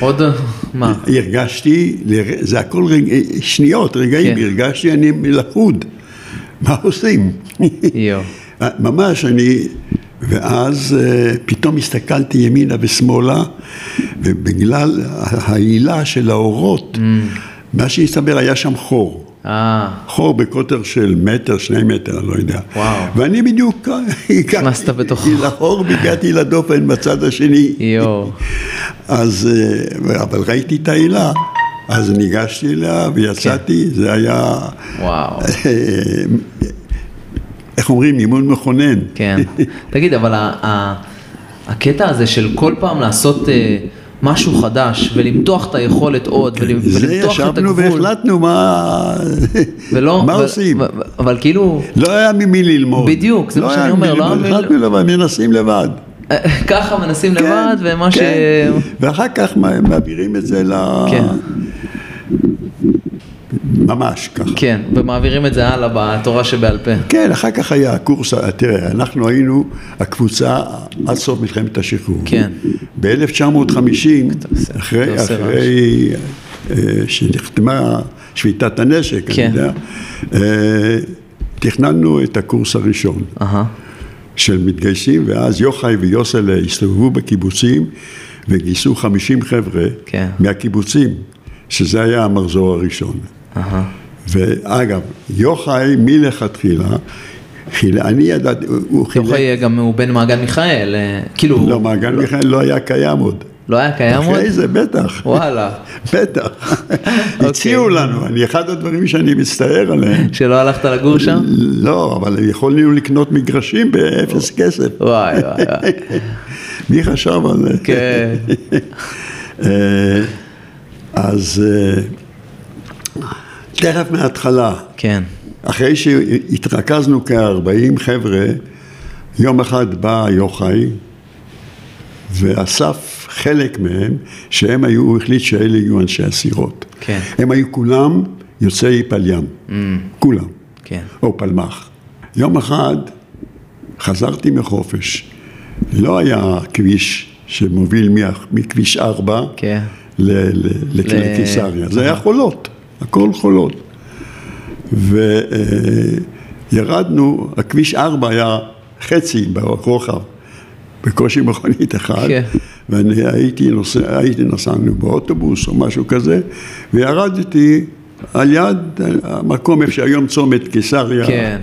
עוד [laughs] מה? הרגשתי, זה הכל רגע, שניות, רגעים, כן. הרגשתי אני מלכוד, מה עושים? יו. ממש, אני, ואז אה, פתאום הסתכלתי ימינה ושמאלה, ובגלל העילה של האורות, mm. מה שהסתבר היה שם חור. אה. חור בקוטר של מטר, שני מטר, אני לא יודע. וואו. ואני בדיוק נכנסת בתוכו. לחור והגעתי לדופן בצד השני. יואו. אז, אה, אבל ראיתי את העילה. אז ניגשתי אליה ויצאתי, כן. זה היה... וואו. איך אומרים, אימון מכונן. כן. תגיד, אבל הקטע הזה של כל פעם לעשות... אה, משהו חדש, ולמתוח את היכולת עוד, ולמתוח את הגבול. זה ישבנו והחלטנו מה, ולא, מה ו, עושים. ו, אבל כאילו... לא היה ממי ללמוד. בדיוק, זה לא מה שאני אומר. לא היה מי ללמוד, החלטנו לבד, מנסים לבד. ככה מנסים כן, לבד, ומה כן. ש... ואחר כך מעבירים את זה ל... כן. ממש ככה. כן, ומעבירים את זה הלאה בתורה שבעל פה. כן, אחר כך היה הקורס, תראה, אנחנו היינו הקבוצה עד סוף מלחמת השחרור. כן. ב-1950, אחרי, אחרי אה, שנחתמה שביתת הנשק, כן. אני יודע, אה, תכננו את הקורס הראשון. Uh-huh. של מתגייסים, ואז יוחאי ויוסל הסתובבו בקיבוצים וגייסו 50 חבר'ה כן. מהקיבוצים, שזה היה המחזור הראשון. ואגב, יוחאי מלכתחילה, אני ידעתי, הוא חילק... יוחאי גם הוא בן מעגן מיכאל, אה, כאילו... לא, מעגן מיכאל לא היה קיים עוד. לא היה קיים עוד? אחרי זה, בטח. וואלה. [laughs] בטח. [laughs] הציעו לנו, אני, אחד הדברים שאני מצטער עליהם. שלא הלכת לגור שם? לא, אבל יכולנו לקנות מגרשים באפס כסף. וואי, וואי, וואי. [laughs] מי חשב על זה? כן. אה, אז אה, תכף מההתחלה, כן. אחרי שהתרכזנו כ-40 חבר'ה, יום אחד בא יוחאי ואסף חלק מהם, שהם היו, הוא החליט שאלה יהיו אנשי הסירות. כן. הם היו כולם יוצאי פליים, Mm, כולם, כן. או פלמ"ח. יום אחד חזרתי מחופש, לא היה כביש שמוביל מכביש 4 כן. ל- ל- לקיסריה, זה היה חולות, הכל חולות. וירדנו, הכביש 4 היה חצי ברוחב, בקושי מכונית אחת, כן. ואני הייתי נוסע, הייתי נסענו באוטובוס או משהו כזה, וירדתי על יד המקום איפה שהיום צומת קיסריה, כן.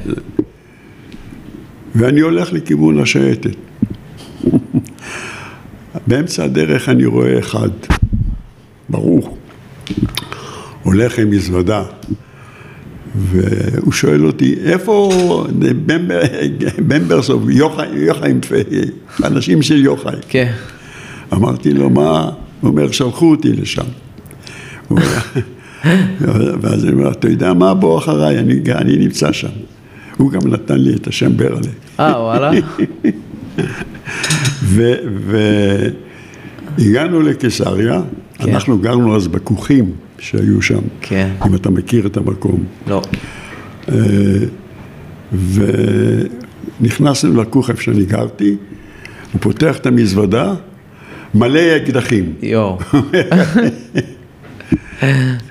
ואני הולך לכיוון השייטת. באמצע הדרך אני רואה אחד, ברור, הולך עם מזוודה, והוא שואל אותי, איפה במבר- במברסוב, יוחאי, יוחאי, אנשים של יוחאי. כן. אמרתי לו, מה? הוא אומר, שלחו אותי לשם. ואז אני אומר, אתה יודע מה? בוא אחריי, אני, אני נמצא שם. הוא גם נתן לי את השם ברלה. אה, וואלה? והגענו לקיסריה, כן. אנחנו גרנו אז בכוכים שהיו שם, כן. אם אתה מכיר את המקום. לא. אה, ונכנסנו לכוך איפה שאני גרתי, הוא פותח את המזוודה, מלא אקדחים. יואו. [laughs]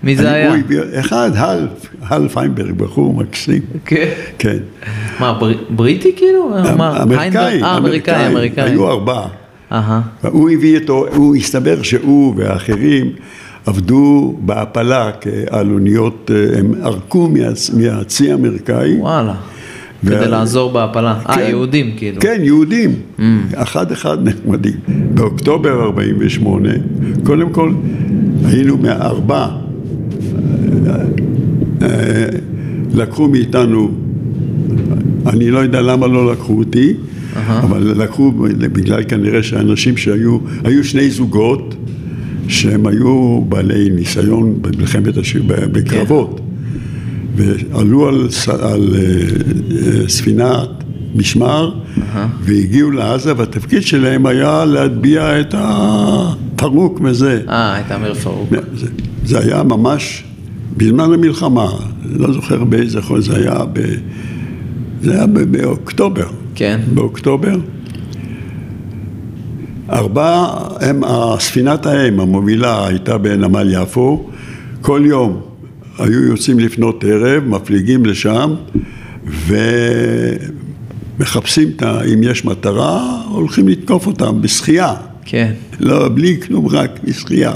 מי זה היה? אחד, הל, הל פיינברג, בחור מקסים. כן. כן. מה, בר- בריטי כאילו? אמריקאי, היינברג? אה, אמריקאי, אמריקאי. היו ארבעה. אהה. הוא הביא אותו, הוא הסתבר שהוא והאחרים עבדו בהעפלה על אוניות, אה, הם ערקו מהצ- מהצי האמריקאי. וואלה. וה- כדי לעזור בהפלה. אה, כן. יהודים כאילו. כן, יהודים, אחד אחד נחמדים. באוקטובר 48, קודם כל היינו מהארבע, אה, לקחו מאיתנו, אני לא יודע למה לא לקחו אותי, אבל לקחו בגלל כנראה שאנשים שהיו, היו שני זוגות שהם היו בעלי ניסיון במלחמת הש... בקרבות. ועלו על, על אה, אה, ספינת משמר והגיעו לעזה והתפקיד שלהם היה להטביע את הפרוק מזה. אה, הייתה אמיר פרוק. זה, זה היה ממש בזמן המלחמה, לא זוכר באיזה חודש, זה היה, ב, זה היה ב, באוקטובר. כן. באוקטובר. ארבע, הם, הספינת האם המובילה הייתה בנמל יפו, כל יום היו יוצאים לפנות ערב, מפליגים לשם ומחפשים את ה... אם יש מטרה, הולכים לתקוף אותם בשחייה. כן. לא, בלי כלום, רק בשחייה.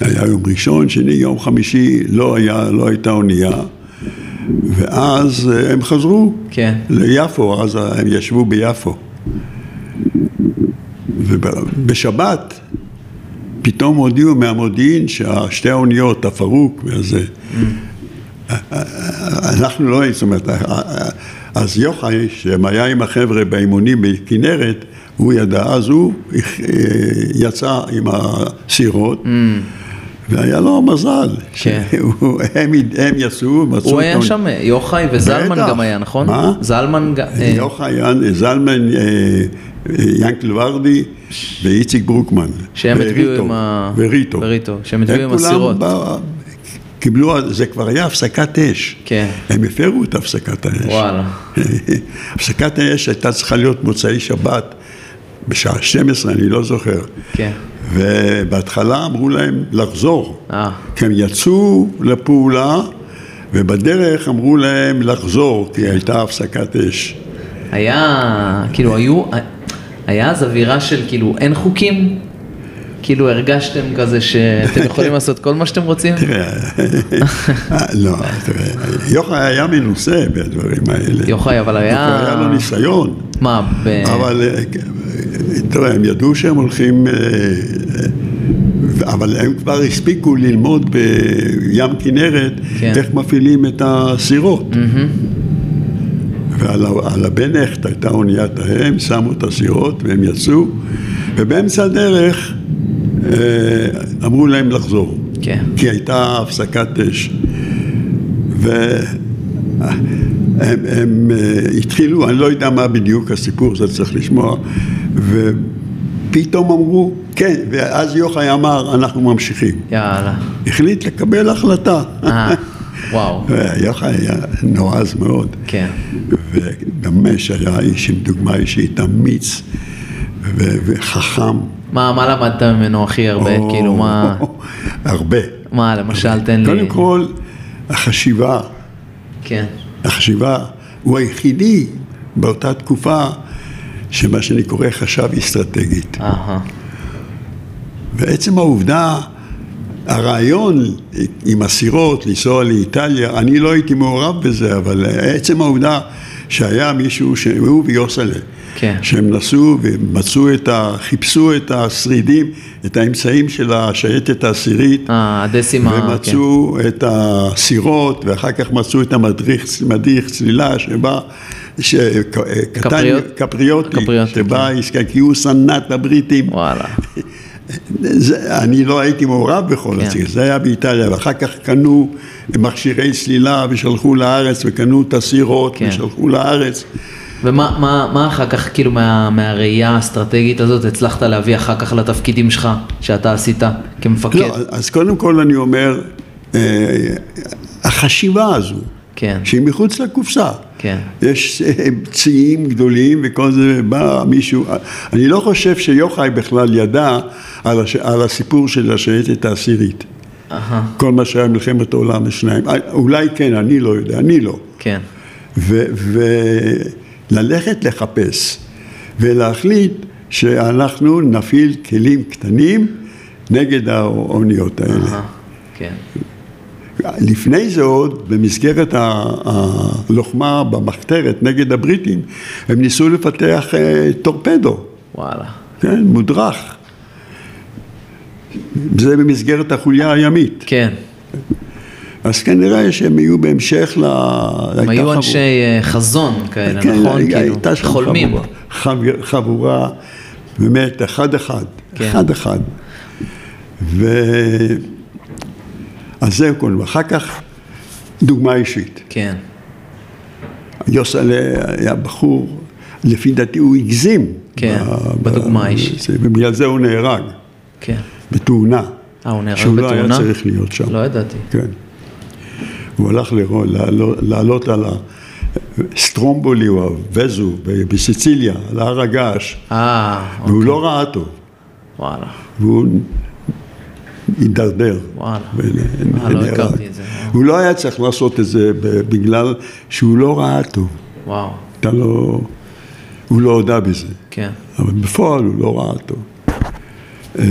והיה יום ראשון, שני, יום חמישי, לא, היה, לא הייתה אונייה, ואז אה, הם חזרו כן. ליפו, אז הם ישבו ביפו. ובשבת פתאום הודיעו מהמודיעין שהשתי האוניות, הפרוק וזה, אנחנו לא, זאת אומרת, אז יוחאי, שהיה עם החבר'ה באימונים בכנרת, הוא ידע, אז הוא אה, יצא עם הסירות, והיה לו מזל, כן. [laughs] שהוא- הם הם יצאו, מצאו הוא היה. שם, יוחאי וזלמן בטח. גם היה, נכון? מה? זלמן גם... אה, יוחאי, זלמן, אה, אה, ינקל ורדי ואיציק ברוקמן. שהם הטביעו עם ה... וריטו. וריטו, שהם הטביעו עם הסירות. קיבלו, זה כבר היה הפסקת אש. כן. הם הפרו את הפסקת האש. וואלה. [laughs] הפסקת האש הייתה צריכה להיות מוצאי שבת, בשעה 12, אני לא זוכר. כן. ובהתחלה אמרו להם לחזור. אה. כי הם יצאו לפעולה, ובדרך אמרו להם לחזור, כי הייתה הפסקת אש. היה, כאילו, היו... היה אז אווירה של כאילו, אין חוקים? כאילו הרגשתם כזה שאתם יכולים לעשות כל מה שאתם רוצים? תראה, לא, תראה, יוחאי היה מנוסה בדברים האלה. יוחאי, אבל היה... היה לו ניסיון. מה? אבל תראה, הם ידעו שהם הולכים, אבל הם כבר הספיקו ללמוד בים כנרת כן. איך מפעילים את הסירות. ועל הבנכט הייתה אוניית ההם, שמו את הסירות והם יצאו, ובאמצע הדרך אה, אמרו להם לחזור. כן. כי הייתה הפסקת אש. והם הם, אה, התחילו, אני לא יודע מה בדיוק הסיפור, זה צריך לשמוע, ופתאום אמרו, כן, ואז יוחאי אמר, אנחנו ממשיכים. יאללה. החליט לקבל החלטה. אה, [laughs] וואו. יוחאי היה נועז מאוד. כן. וממש היה איש עם דוגמה אישית, אמיץ וחכם. מה, מה למדת ממנו הכי הרבה? או, כאילו, מה... [laughs] הרבה. מה, למשל, תן לי... קודם כל, החשיבה, כן. החשיבה, הוא היחידי באותה תקופה שמה שאני קורא חשב אסטרטגית. אהה. ועצם העובדה, הרעיון עם הסירות, לנסוע לאיטליה, אני לא הייתי מעורב בזה, אבל עצם העובדה שהיה מישהו, הוא ויוסלה, כן. שהם נסעו ומצאו את ה... חיפשו את השרידים, את האמצעים של השייטת העשירית, אה, הדסימה, כן. ומצאו את הסירות, ואחר כך מצאו את המדריך, מדריך צלילה שבא, ש... קטן, קפריות? קפריוטי, קפריוטי, שבא, כן. כי הוא שנא את הבריטים. וואלה. [laughs] זה, אני לא הייתי מעורב בכל כן. הציל, זה היה באיטליה, ואחר כך קנו מכשירי צלילה ושלחו לארץ, וקנו את הסירות כן. ושלחו לארץ. ומה מה, מה אחר כך, כאילו, מה, מהראייה האסטרטגית הזאת, הצלחת להביא אחר כך לתפקידים שלך, שאתה עשית כמפקד? לא, אז קודם כל אני אומר, אה, החשיבה הזו, כן. שהיא מחוץ לקופסה. כן. יש אה, ציים גדולים וכל זה, בא מישהו, אני לא חושב שיוחאי בכלל ידע על, הש, על הסיפור של השייטת העשירית. כל מה שהיה מלחמת העולם השניים. אולי כן, אני לא יודע, אני לא. כן. וללכת לחפש ולהחליט שאנחנו נפעיל כלים קטנים נגד האוניות האלה. כן. לפני זה עוד, במסגרת הלוחמה במחתרת נגד הבריטים, הם ניסו לפתח אה, טורפדו, וואלה. כן, מודרך. זה במסגרת החוליה הימית. כן. אז כנראה שהם יהיו בהמשך ל... הם היו אנשי אה, חזון כאלה, כן, נכון? כאילו, הייתה שם חולמים. חבורה, חב- חבורה, באמת, אחד-אחד, כן. אחד-אחד. ו... אז זהו כל, ואחר כך דוגמה אישית. כן. יוסלה היה בחור, לפי דעתי הוא הגזים. כן, ב- בדוגמה האישית. זה, ובגלל זה הוא נהרג, כן. בתאונה. אה, הוא נהרג שהוא לא היה בתאונה? צריך להיות שם. לא ידעתי. כן. הוא הלך לעלות, על הסטרומבולי או הווזו בסיציליה, על הר הגעש, אה, והוא לא ראה טוב, וואלה. והוא הידרדר. וואלה. אה, לא. הכרתי את זה. הוא לא היה צריך לעשות את זה בגלל שהוא לא ראה טוב. וואו. אתה לא... הוא לא הודה בזה. כן. אבל בפועל הוא לא ראה טוב. אה,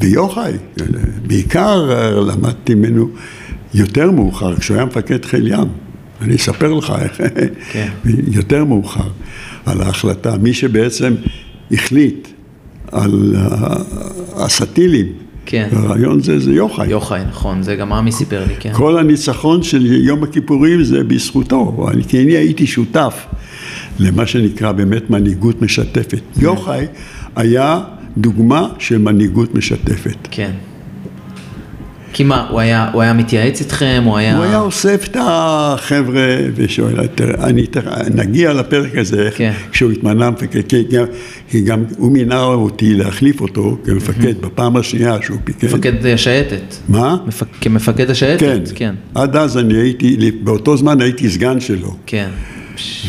ויוחאי, בעיקר אה, למדתי ממנו יותר מאוחר, כשהוא היה מפקד חיל ים. אני אספר לך איך, [laughs] כן. יותר מאוחר, על ההחלטה. מי שבעצם החליט על הסטילים, כן. הרעיון זה, זה יוחאי. יוחאי, נכון, זה גם עמי סיפר לי, כן. כל הניצחון של יום הכיפורים זה בזכותו, אני- כי אני הייתי שותף למה שנקרא באמת מנהיגות משתפת. יוחאי היה דוגמה של מנהיגות משתפת. כן. כי מה, הוא היה, הוא היה מתייעץ איתכם, הוא היה... הוא היה אוסף את החבר'ה ושואל, אני, נגיע לפרק הזה, כן. כשהוא התמנה מפקד, כי גם, כי גם הוא מינה אותי להחליף אותו כמפקד בפעם השנייה שהוא פיקד. מפקד השייטת. מה? מפק... כמפקד השייטת? כן. כן. עד אז אני הייתי, באותו זמן הייתי סגן שלו. כן.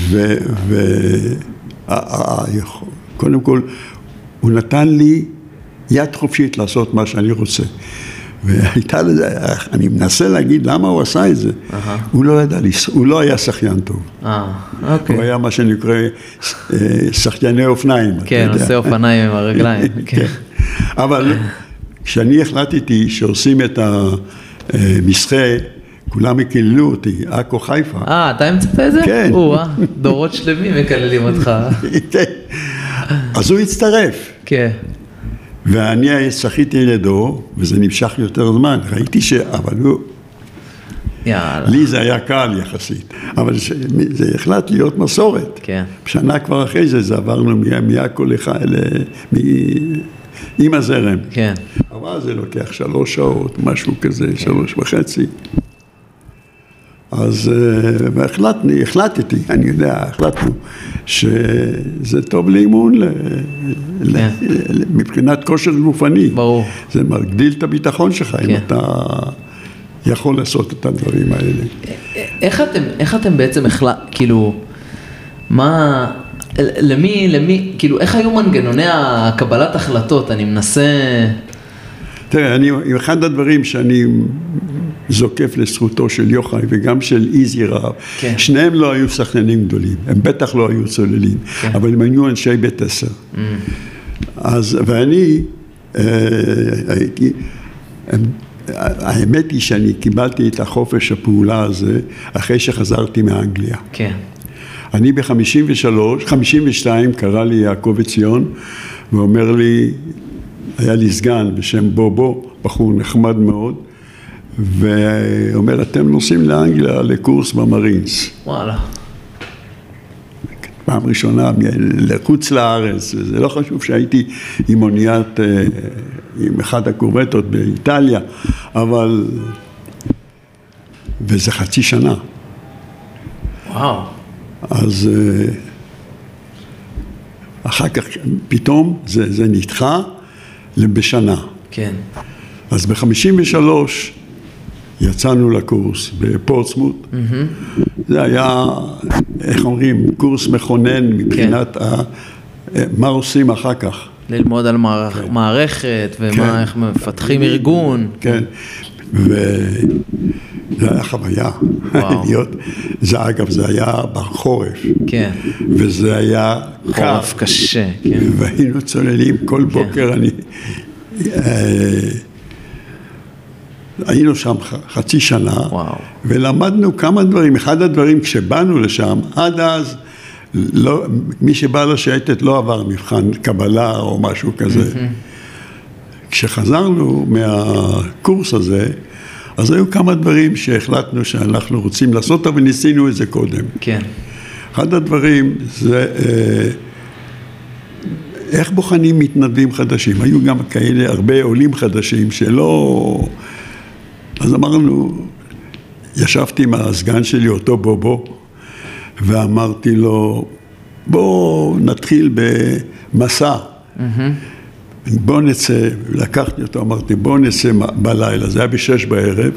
ו... ו... קודם כל, הוא נתן לי יד חופשית לעשות מה שאני רוצה. והייתה לזה, אני מנסה להגיד למה הוא עשה את זה. הוא לא ידע, הוא לא היה שחיין טוב. אה, הוא אוקיי. היה מה שנקרא אה, שחייני אופניים. כן. עושה אופניים עם הרגליים. [laughs] כן. כן. אבל כשאני החלטתי שעושים את המסחה, כולם יקללו אותי, עכו חיפה. אה, אתה המצאת את זה? כן. או-אה, דורות שלמים מקללים אותך. [laughs] כן. אז הוא הצטרף. כן. ואני שחיתי לידו, וזה נמשך יותר זמן, ראיתי ש... אבל הוא... יאללה. לי זה היה קל יחסית, אבל ש... זה החלט להיות מסורת. כן. שנה כבר אחרי זה, זה עברנו מעכו לך, ל... מ... עם הזרם. כן. אבל זה לוקח שלוש שעות, משהו כזה, שלוש וחצי. אז אה, והחלטני, החלטתי, אני יודע, החלטנו שזה טוב לאימון כן. מבחינת כושר גופני. ברור. זה מגדיל את הביטחון שלך, אם כן. אתה יכול לעשות את הדברים האלה. איך אתם, איך אתם בעצם החלט, כאילו, מה, למי, למי, כאילו, איך היו מנגנוני הקבלת החלטות? אני מנסה... תראה, אני, אחד הדברים שאני זוקף לזכותו של יוחאי וגם של איזי רהב, כן. שניהם לא היו שחקנים גדולים, הם בטח לא היו צוללים, כן. אבל הם היו אנשי בית עשר. אז, ואני אה, הייתי, הם, האמת היא שאני קיבלתי את החופש הפעולה הזה אחרי שחזרתי מאנגליה. כן. אני ב-53, 52, קרא לי יעקב עציון ואומר לי, היה לי סגן בשם בובו, בחור נחמד מאוד, ואומר, אתם נוסעים לאנגליה לקורס במרינס. וואלה. פעם ראשונה לחוץ לארץ, וזה לא חשוב שהייתי עם אוניית, אה, עם אחת הקורבטות באיטליה, אבל... וזה חצי שנה. וואו. אז אה, אחר כך פתאום זה, זה נדחה בשנה. כן. אז ב-53 יצאנו לקורס בפורtsmouth. זה היה, איך אומרים, קורס מכונן מבחינת ה, מה עושים אחר כך. ללמוד על מערכ... מערכת, ומה, כן. איך מפתחים ארגון. כן, וזה היה חוויה. [laughs] להיות, זה אגב, זה היה בחורף, כן. וזה היה קר. חורף קשה, כן. והיינו צוללים כל בוקר, אני... היינו שם חצי שנה, וואו. ולמדנו כמה דברים. אחד הדברים, כשבאנו לשם, עד אז, לא, מי שבא לשייטת לא עבר מבחן קבלה או משהו כזה. כשחזרנו מהקורס הזה, אז היו כמה דברים שהחלטנו שאנחנו רוצים לעשות, אבל ניסינו את זה קודם. כן. אחד הדברים זה אה, איך בוחנים מתנדבים חדשים. היו גם כאלה הרבה עולים חדשים שלא... אז אמרנו, ישבתי עם הסגן שלי, אותו בובו, ואמרתי לו, בוא נתחיל במסע. בוא נצא, לקחתי אותו, אמרתי, בוא נצא בלילה, זה היה בשש בערב,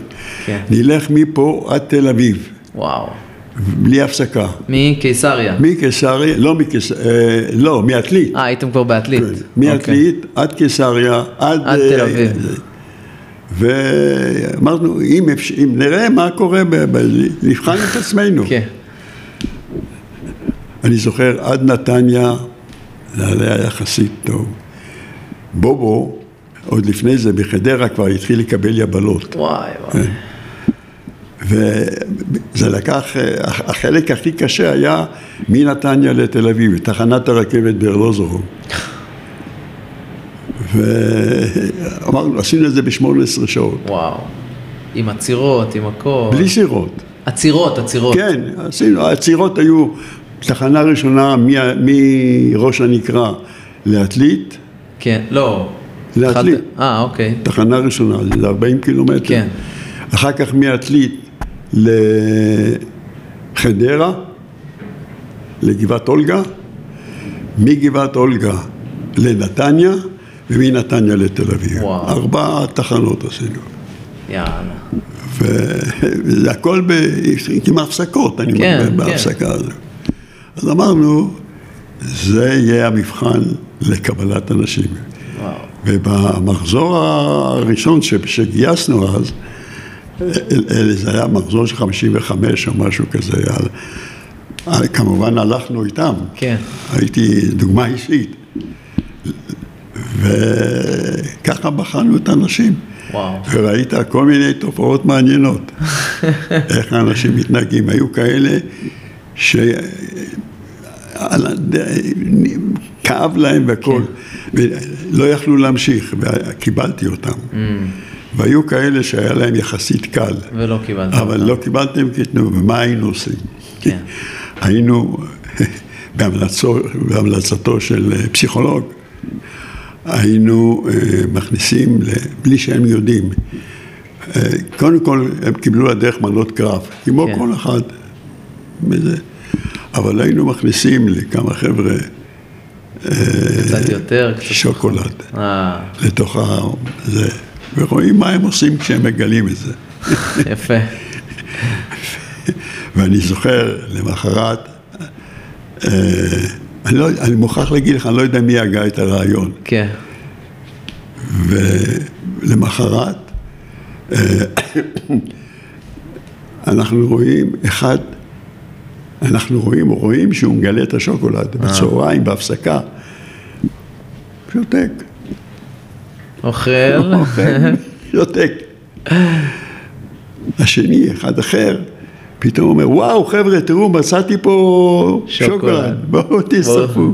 כן. נלך מפה עד תל אביב, וואו. בלי הפסקה. מקיסריה. מקיסריה, לא מקיסריה, לא, מעתלית. אה, הייתם כבר בעתלית. כן, אוקיי. מעתלית עד קיסריה, עד... עד אה, תל אביב. זה. ואמרנו, אם, אפש- אם נראה מה קורה, ב- ב- נבחן את עצמנו. כן. אני זוכר, עד נתניה, זה היה יחסית טוב. בובו, עוד לפני זה, בחדרה כבר התחיל לקבל יבלות. וואי וואי. וזה לקח, החלק הכי קשה היה מנתניה לתל אביב, תחנת הרכבת בארלוזורוב. ואמרנו, עשינו את זה ב-18 שעות, וואו. עם עצירות, עם הכל. בלי סירות. עצירות, עצירות. כן, עשינו, העצירות היו תחנה ראשונה מראש הנקרה לעתלית, כן. לא. לעתלית. אה, אוקיי. תחנה ראשונה, זה 40 קילומטר. כן. אחר כך מעתלית לחדרה, לגבעת אולגה, מגבעת אולגה לנתניה, ומנתניה לתל אביב. וואו. ארבע תחנות עשינו. יאללה. וזה הכל ב... עם הפסקות, אני כן, מדבר כן. בהפסקה הזו. אז אמרנו, זה יהיה המבחן לקבלת אנשים. וואו. ובמחזור הראשון ש- שגייסנו אז, זה היה מחזור של 55 או משהו כזה, על- על- כמובן הלכנו איתם, כן. הייתי דוגמה אישית. ככה בחנו את האנשים. וואו. וראית כל מיני תופעות מעניינות. [laughs] איך האנשים מתנהגים. היו כאלה ש... כאב להם והכל, כן. ולא יכלו להמשיך, וקיבלתי אותם. Mm. והיו כאלה שהיה להם יחסית קל. ולא קיבלתם. אבל אותם. לא קיבלתם, כתנו, ומה היינו עושים? כן. [laughs] היינו, [laughs] בהמלצו, בהמלצתו של פסיכולוג, היינו אה, מכניסים, בלי שהם יודעים, אה, קודם כל הם קיבלו לדרך מנות קרב, כמו כן. כל אחד, בזה. אבל היינו מכניסים לכמה חבר'ה קצת יותר, קצת שוקולד, אה. לתוך ה... זה, ורואים מה הם עושים כשהם מגלים את זה. יפה. [laughs] ואני זוכר, למחרת, אה, אני, לא, אני מוכרח להגיד לך, אני לא יודע מי הגה את הרעיון. כן. ולמחרת, אה, אנחנו רואים אחד, אנחנו רואים, רואים שהוא מגלה את השוקולד בצהריים, בהפסקה. שותק. אוכל. אוכל, [laughs] שותק. השני, אחד אחר, פתאום אומר, וואו חבר'ה, תראו, מצאתי פה שוקולד. בואו תצטרפו.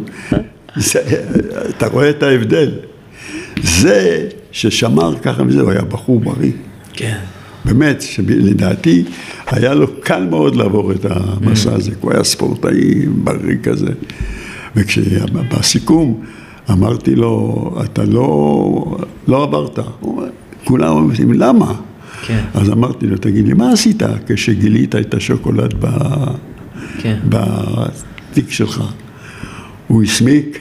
אתה רואה את ההבדל. זה ששמר ככה וזה, הוא היה בחור בריא. כן. באמת, שלדעתי היה לו קל מאוד לעבור את המסע הזה, כי הוא היה ספורטאי בריא כזה. וכשבסיכום אמרתי לו, אתה לא, לא עברת. הוא כולם אומרים, למה? כן. אז אמרתי לו, תגיד לי, מה עשית כשגילית את השוקולד ב... כן. בתיק שלך? הוא הסמיק.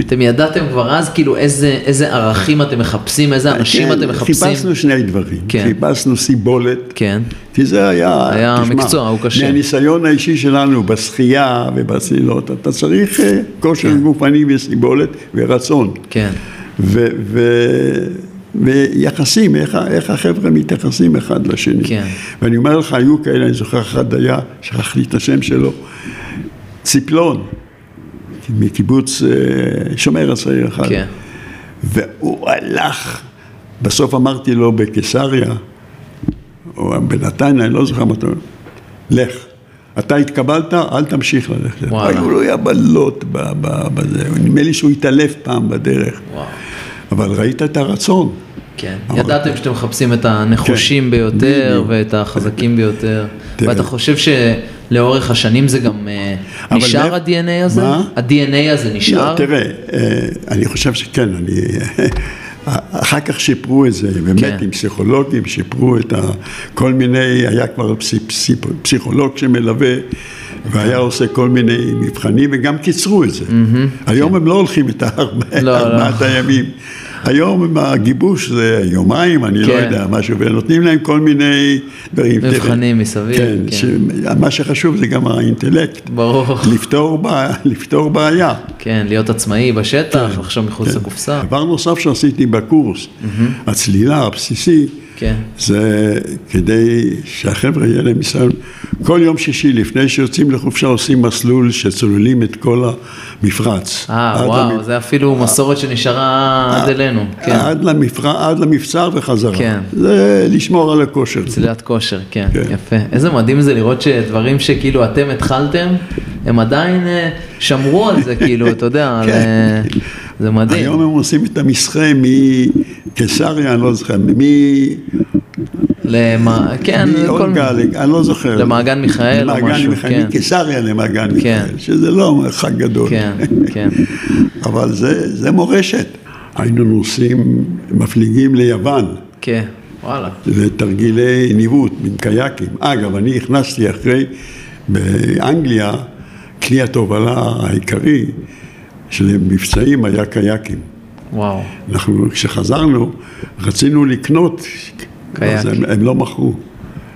אתם ידעתם כבר אז כאילו איזה, איזה ערכים אתם מחפשים, איזה אנשים כן, אתם מחפשים? חיפשנו שני דברים, כן. חיפשנו סיבולת, כן. כי זה היה, היה תשמע, מקצוע, הוא קשה. מהניסיון האישי שלנו בשחייה ובצלילות, אתה צריך אה, כושר כן. גופני וסיבולת ורצון. כן. ו, ו, ויחסים, איך, איך החבר'ה מתייחסים אחד לשני. כן. ואני אומר לך, היו כאלה, אני זוכר אחד היה, שכחתי את השם שלו, ציפלון. מקיבוץ אה, שומר הצעיר אחד. כן. והוא הלך, בסוף אמרתי לו בקיסריה, או בנתניה, אני לא זוכר מה אתה אומר, לך. אתה התקבלת, אל תמשיך ללכת. וואלה. היו לו יבלות בזה, נדמה לי שהוא התעלף פעם בדרך. וואו. אבל ראית את הרצון. כן, ידעתם שאתם מחפשים את הנחושים כן. ביותר ואת החזקים ביותר, ואתה חושב שלאורך השנים זה גם אה, נשאר ה-DNA הזה? מה? ה-DNA הזה נשאר? לא, תראה, אה, אני חושב שכן, אני... [laughs] אחר כך שיפרו את זה, באמת כן. עם פסיכולוגים, שיפרו את ה... כל מיני, היה כבר פסיכולוג שמלווה, והיה עושה כל מיני מבחנים, וגם קיצרו את זה. היום כן. הם לא הולכים את הארבעת [laughs] לא, לא. הימים. היום עם הגיבוש זה יומיים, אני לא כן. לא יודע, משהו, ונותנים להם כל מיני דברים. מבחנים מסביב. כן, כן. שמה שחשוב זה גם האינטלקט. ברור. לפתור, בעיה, לפתור בעיה. כן, להיות עצמאי בשטח, כן, לחשוב מחוץ כן. לקופסה. דבר נוסף שעשיתי בקורס, mm-hmm. הצלילה הבסיסי, כן. זה כדי שהחבר'ה יהיה להם ניסיון. כל יום שישי לפני שיוצאים לחופשה עושים מסלול שצוללים את כל המפרץ. אה, וואו, למפ... זה אפילו מסורת שנשארה עד אלינו. כן. עד, למפר... עד למבצר וחזרה. כן. זה לשמור על הכושר. צלילת כושר, כן, כן, יפה. איזה מדהים זה לראות שדברים שכאילו אתם התחלתם, הם עדיין אה, שמרו על זה, [laughs] כאילו, אתה יודע, כן. על... זה מדהים. היום הם עושים את המסחה מקיסריה, אני לא זוכר, מ... למה, כן, כל... אני לא זוכר. למעגן מיכאל או משהו, מיכאל, כן. מקיסריה למעגן כן. מיכאל, שזה לא מרחק גדול. כן, כן. [laughs] אבל זה, זה מורשת. היינו נוסעים, מפליגים ליוון. כן, וואלה. לתרגילי ניווט עם קייקים. אגב, אני הכנסתי אחרי, באנגליה, כלי התובלה העיקרי של מבצעים היה קייקים. וואו. אנחנו, כשחזרנו, רצינו לקנות, קייקים. הם, הם לא מכרו.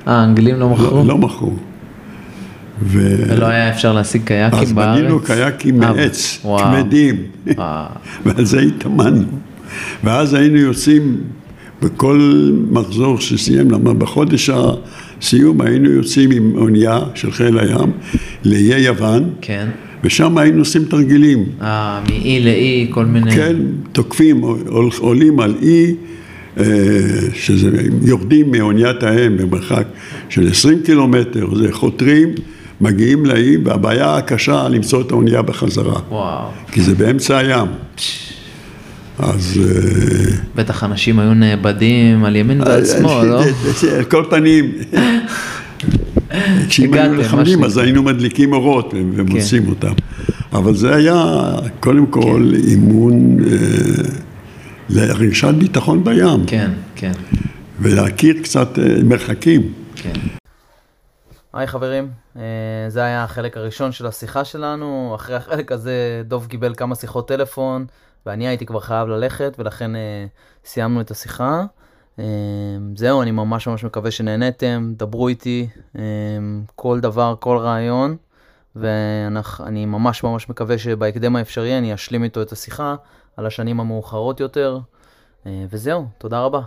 אה, האנגלים לא מכרו? לא, לא מכרו. ו... ולא היה אפשר להשיג קייקים אז בארץ? אז בנינו קייקים אה, מעץ, כבדים, [laughs] ועל זה התאמנו. ואז היינו יוצאים בכל מחזור שסיים, למה בחודש הסיום היינו יוצאים עם אונייה של חיל הים לאיי יוון. כן. ושם היינו עושים תרגילים. אה, מאי לאי, כל מיני... כן, תוקפים, עולים על אי, אה, שזה יורדים מאוניית האם במרחק של 20 קילומטר, זה חותרים, מגיעים לאי, והבעיה הקשה למצוא את האונייה בחזרה. וואו. כי זה באמצע הים. אז... אה, בטח אנשים היו נאבדים על ימין ועל שמאל, לא? על כל פנים. [laughs] כשאם היינו נלחמים אז היינו מדליקים אורות ומוצאים כן. אותם. אבל זה היה קודם כל כן. אימון אה, לרגשת ביטחון בים. כן, כן. ולהכיר קצת אה, מרחקים. כן. היי חברים, אה, זה היה החלק הראשון של השיחה שלנו. אחרי החלק הזה דוב קיבל כמה שיחות טלפון, ואני הייתי כבר חייב ללכת, ולכן סיימנו את השיחה. אמ, זהו, אני ממש ממש מקווה שנהניתם, דברו איתי, אמ, כל דבר, כל רעיון, ואני ממש ממש מקווה שבהקדם האפשרי אני אשלים איתו את השיחה על השנים המאוחרות יותר, אה, וזהו, תודה רבה.